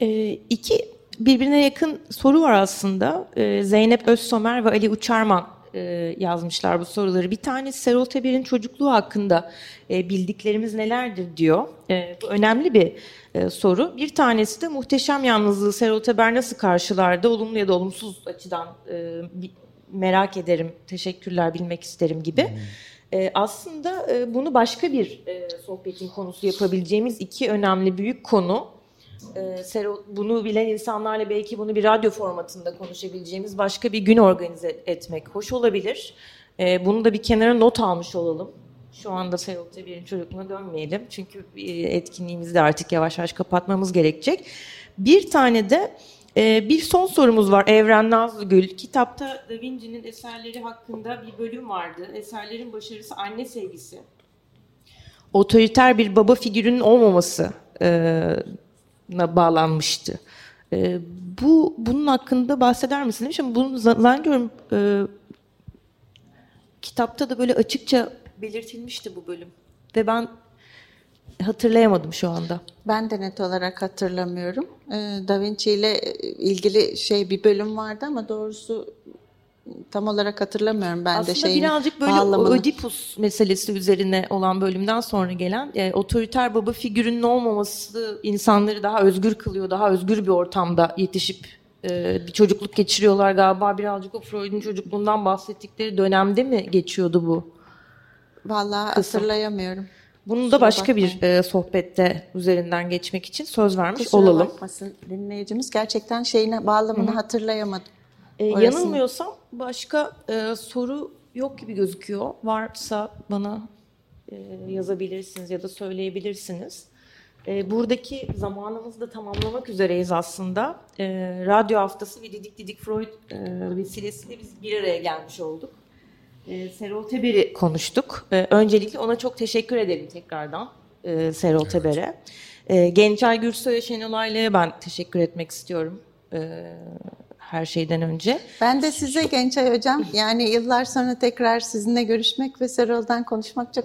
Ee, iki birbirine yakın soru var aslında. Ee, Zeynep Özsomer ve Ali Uçarman e, yazmışlar bu soruları. Bir tanesi Serol Teber'in çocukluğu hakkında e, bildiklerimiz nelerdir diyor. E, bu önemli bir e, soru. Bir tanesi de muhteşem yalnızlığı Serol Teber nasıl karşılardı? Olumlu ya da olumsuz açıdan e, merak ederim, teşekkürler, bilmek isterim gibi. Hmm. E, aslında e, bunu başka bir e, sohbetin konusu yapabileceğimiz iki önemli büyük konu. E, Serol, bunu bilen insanlarla belki bunu bir radyo formatında konuşabileceğimiz başka bir gün organize etmek hoş olabilir. E, bunu da bir kenara not almış olalım. Şu anda Serol Teber'in çocukluğuna dönmeyelim. Çünkü e, etkinliğimizi de artık yavaş yavaş kapatmamız gerekecek. Bir tane de e, bir son sorumuz var Evren Nazlıgül. Kitapta Da Vinci'nin eserleri hakkında bir bölüm vardı. Eserlerin başarısı anne sevgisi. Otoriter bir baba figürünün olmaması e, bağlanmıştı. E, bu bunun hakkında bahseder misin ama bunu zannediyorum e, kitapta da böyle açıkça belirtilmişti bu bölüm. Ve ben hatırlayamadım şu anda.
Ben de net olarak hatırlamıyorum. Ee, da Vinci ile ilgili şey bir bölüm vardı ama doğrusu tam olarak hatırlamıyorum ben
Aslında
de şeyini.
birazcık böyle
bağlamını.
Ödipus meselesi üzerine olan bölümden sonra gelen e, otoriter baba figürünün olmaması insanları daha özgür kılıyor. Daha özgür bir ortamda yetişip e, bir çocukluk geçiriyorlar galiba. Birazcık o Freud'un çocukluğundan bahsettikleri dönemde mi geçiyordu bu?
Vallahi hatırlayamıyorum.
Bunu da başka
bakmayın.
bir e, sohbette üzerinden geçmek için söz vermiş
Kusura
olalım.
bakmasın dinleyicimiz. Gerçekten şeyine bağlamını hatırlayamadım.
E,
Orasını-
yanılmıyorsam başka e, soru yok gibi gözüküyor. Varsa bana e, yazabilirsiniz ya da söyleyebilirsiniz. E, buradaki zamanımızı da tamamlamak üzereyiz aslında. E, radyo haftası ve Didik Didik Freud e, vesilesiyle biz bir araya gelmiş olduk. E, Serol Teber'i konuştuk. E, öncelikle ona çok teşekkür ederim tekrardan e, Serol Teber'e. E, Gençay Gürsoy ve Şenol Ayla'ya ben teşekkür etmek istiyorum. E, her şeyden önce.
Ben de size Gençay Hocam yani yıllar sonra tekrar sizinle görüşmek ve Serol'dan konuşmak çok,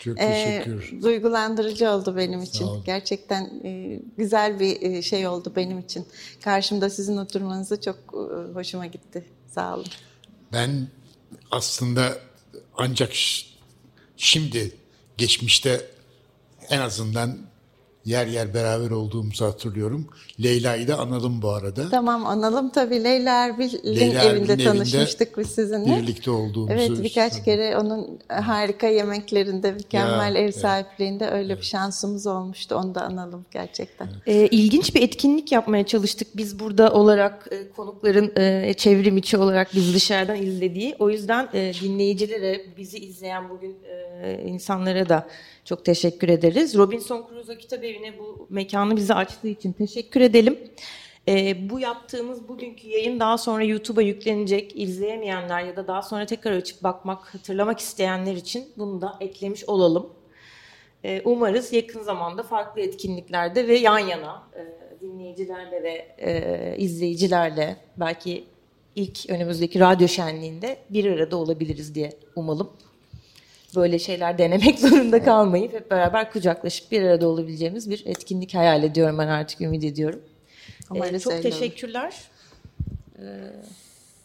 Çok
e,
teşekkür.
duygulandırıcı oldu benim için. Gerçekten e, güzel bir e, şey oldu benim için. Karşımda sizin oturmanızı çok e, hoşuma gitti. Sağ olun.
Ben aslında ancak şimdi geçmişte en azından yer yer beraber olduğumuzu hatırlıyorum. Leyla'yı da anladım bu arada.
Tamam analım tabii Leyla Erbil'in
Leyla
evinde
Erbil'in
tanışmıştık biz sizinle.
Birlikte olduğumuzu.
Evet birkaç kere onun harika yemeklerinde, mükemmel
Ya,
ev
evet.
sahipliğinde öyle bir şansımız olmuştu. Onu da analım gerçekten.
E, ilginç bir etkinlik yapmaya çalıştık biz burada olarak e, konukların e, çevrim içi olarak biz dışarıdan izlediği. O yüzden e, dinleyicilere, bizi izleyen bugün e, insanlara da çok teşekkür ederiz. Robinson Crusoe Kitap Evi'ne bu mekanı bize açtığı için teşekkür edelim. E, bu yaptığımız bugünkü yayın daha sonra YouTube'a yüklenecek. İzleyemeyenler ya da daha sonra tekrar açıp bakmak, hatırlamak isteyenler için bunu da eklemiş olalım. E, Umarız yakın zamanda farklı etkinliklerde ve yan yana e, dinleyicilerle ve e, izleyicilerle belki ilk önümüzdeki radyo şenliğinde bir arada olabiliriz diye umalım. Böyle şeyler denemek zorunda kalmayıp hep beraber kucaklaşıp bir arada olabileceğimiz bir etkinlik hayal ediyorum ben artık ümit ediyorum. E,
Umarız
çok
olur.
teşekkürler. E,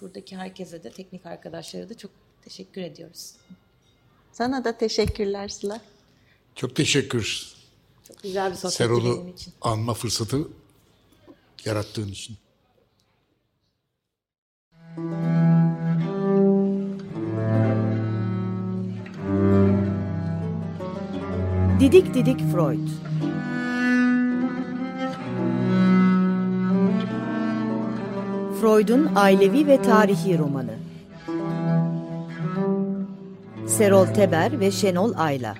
buradaki herkese de teknik arkadaşlara da çok teşekkür ediyoruz.
Sana da teşekkürler Sıla.
Çok teşekkür.
Çok güzel bir sohbetti
Serol'u
benim için.
anma fırsatı yarattığın için.
Didik Didik Freud. Freud'un ailevi ve tarihi romanı. Serol Teber ve Şenol Ayla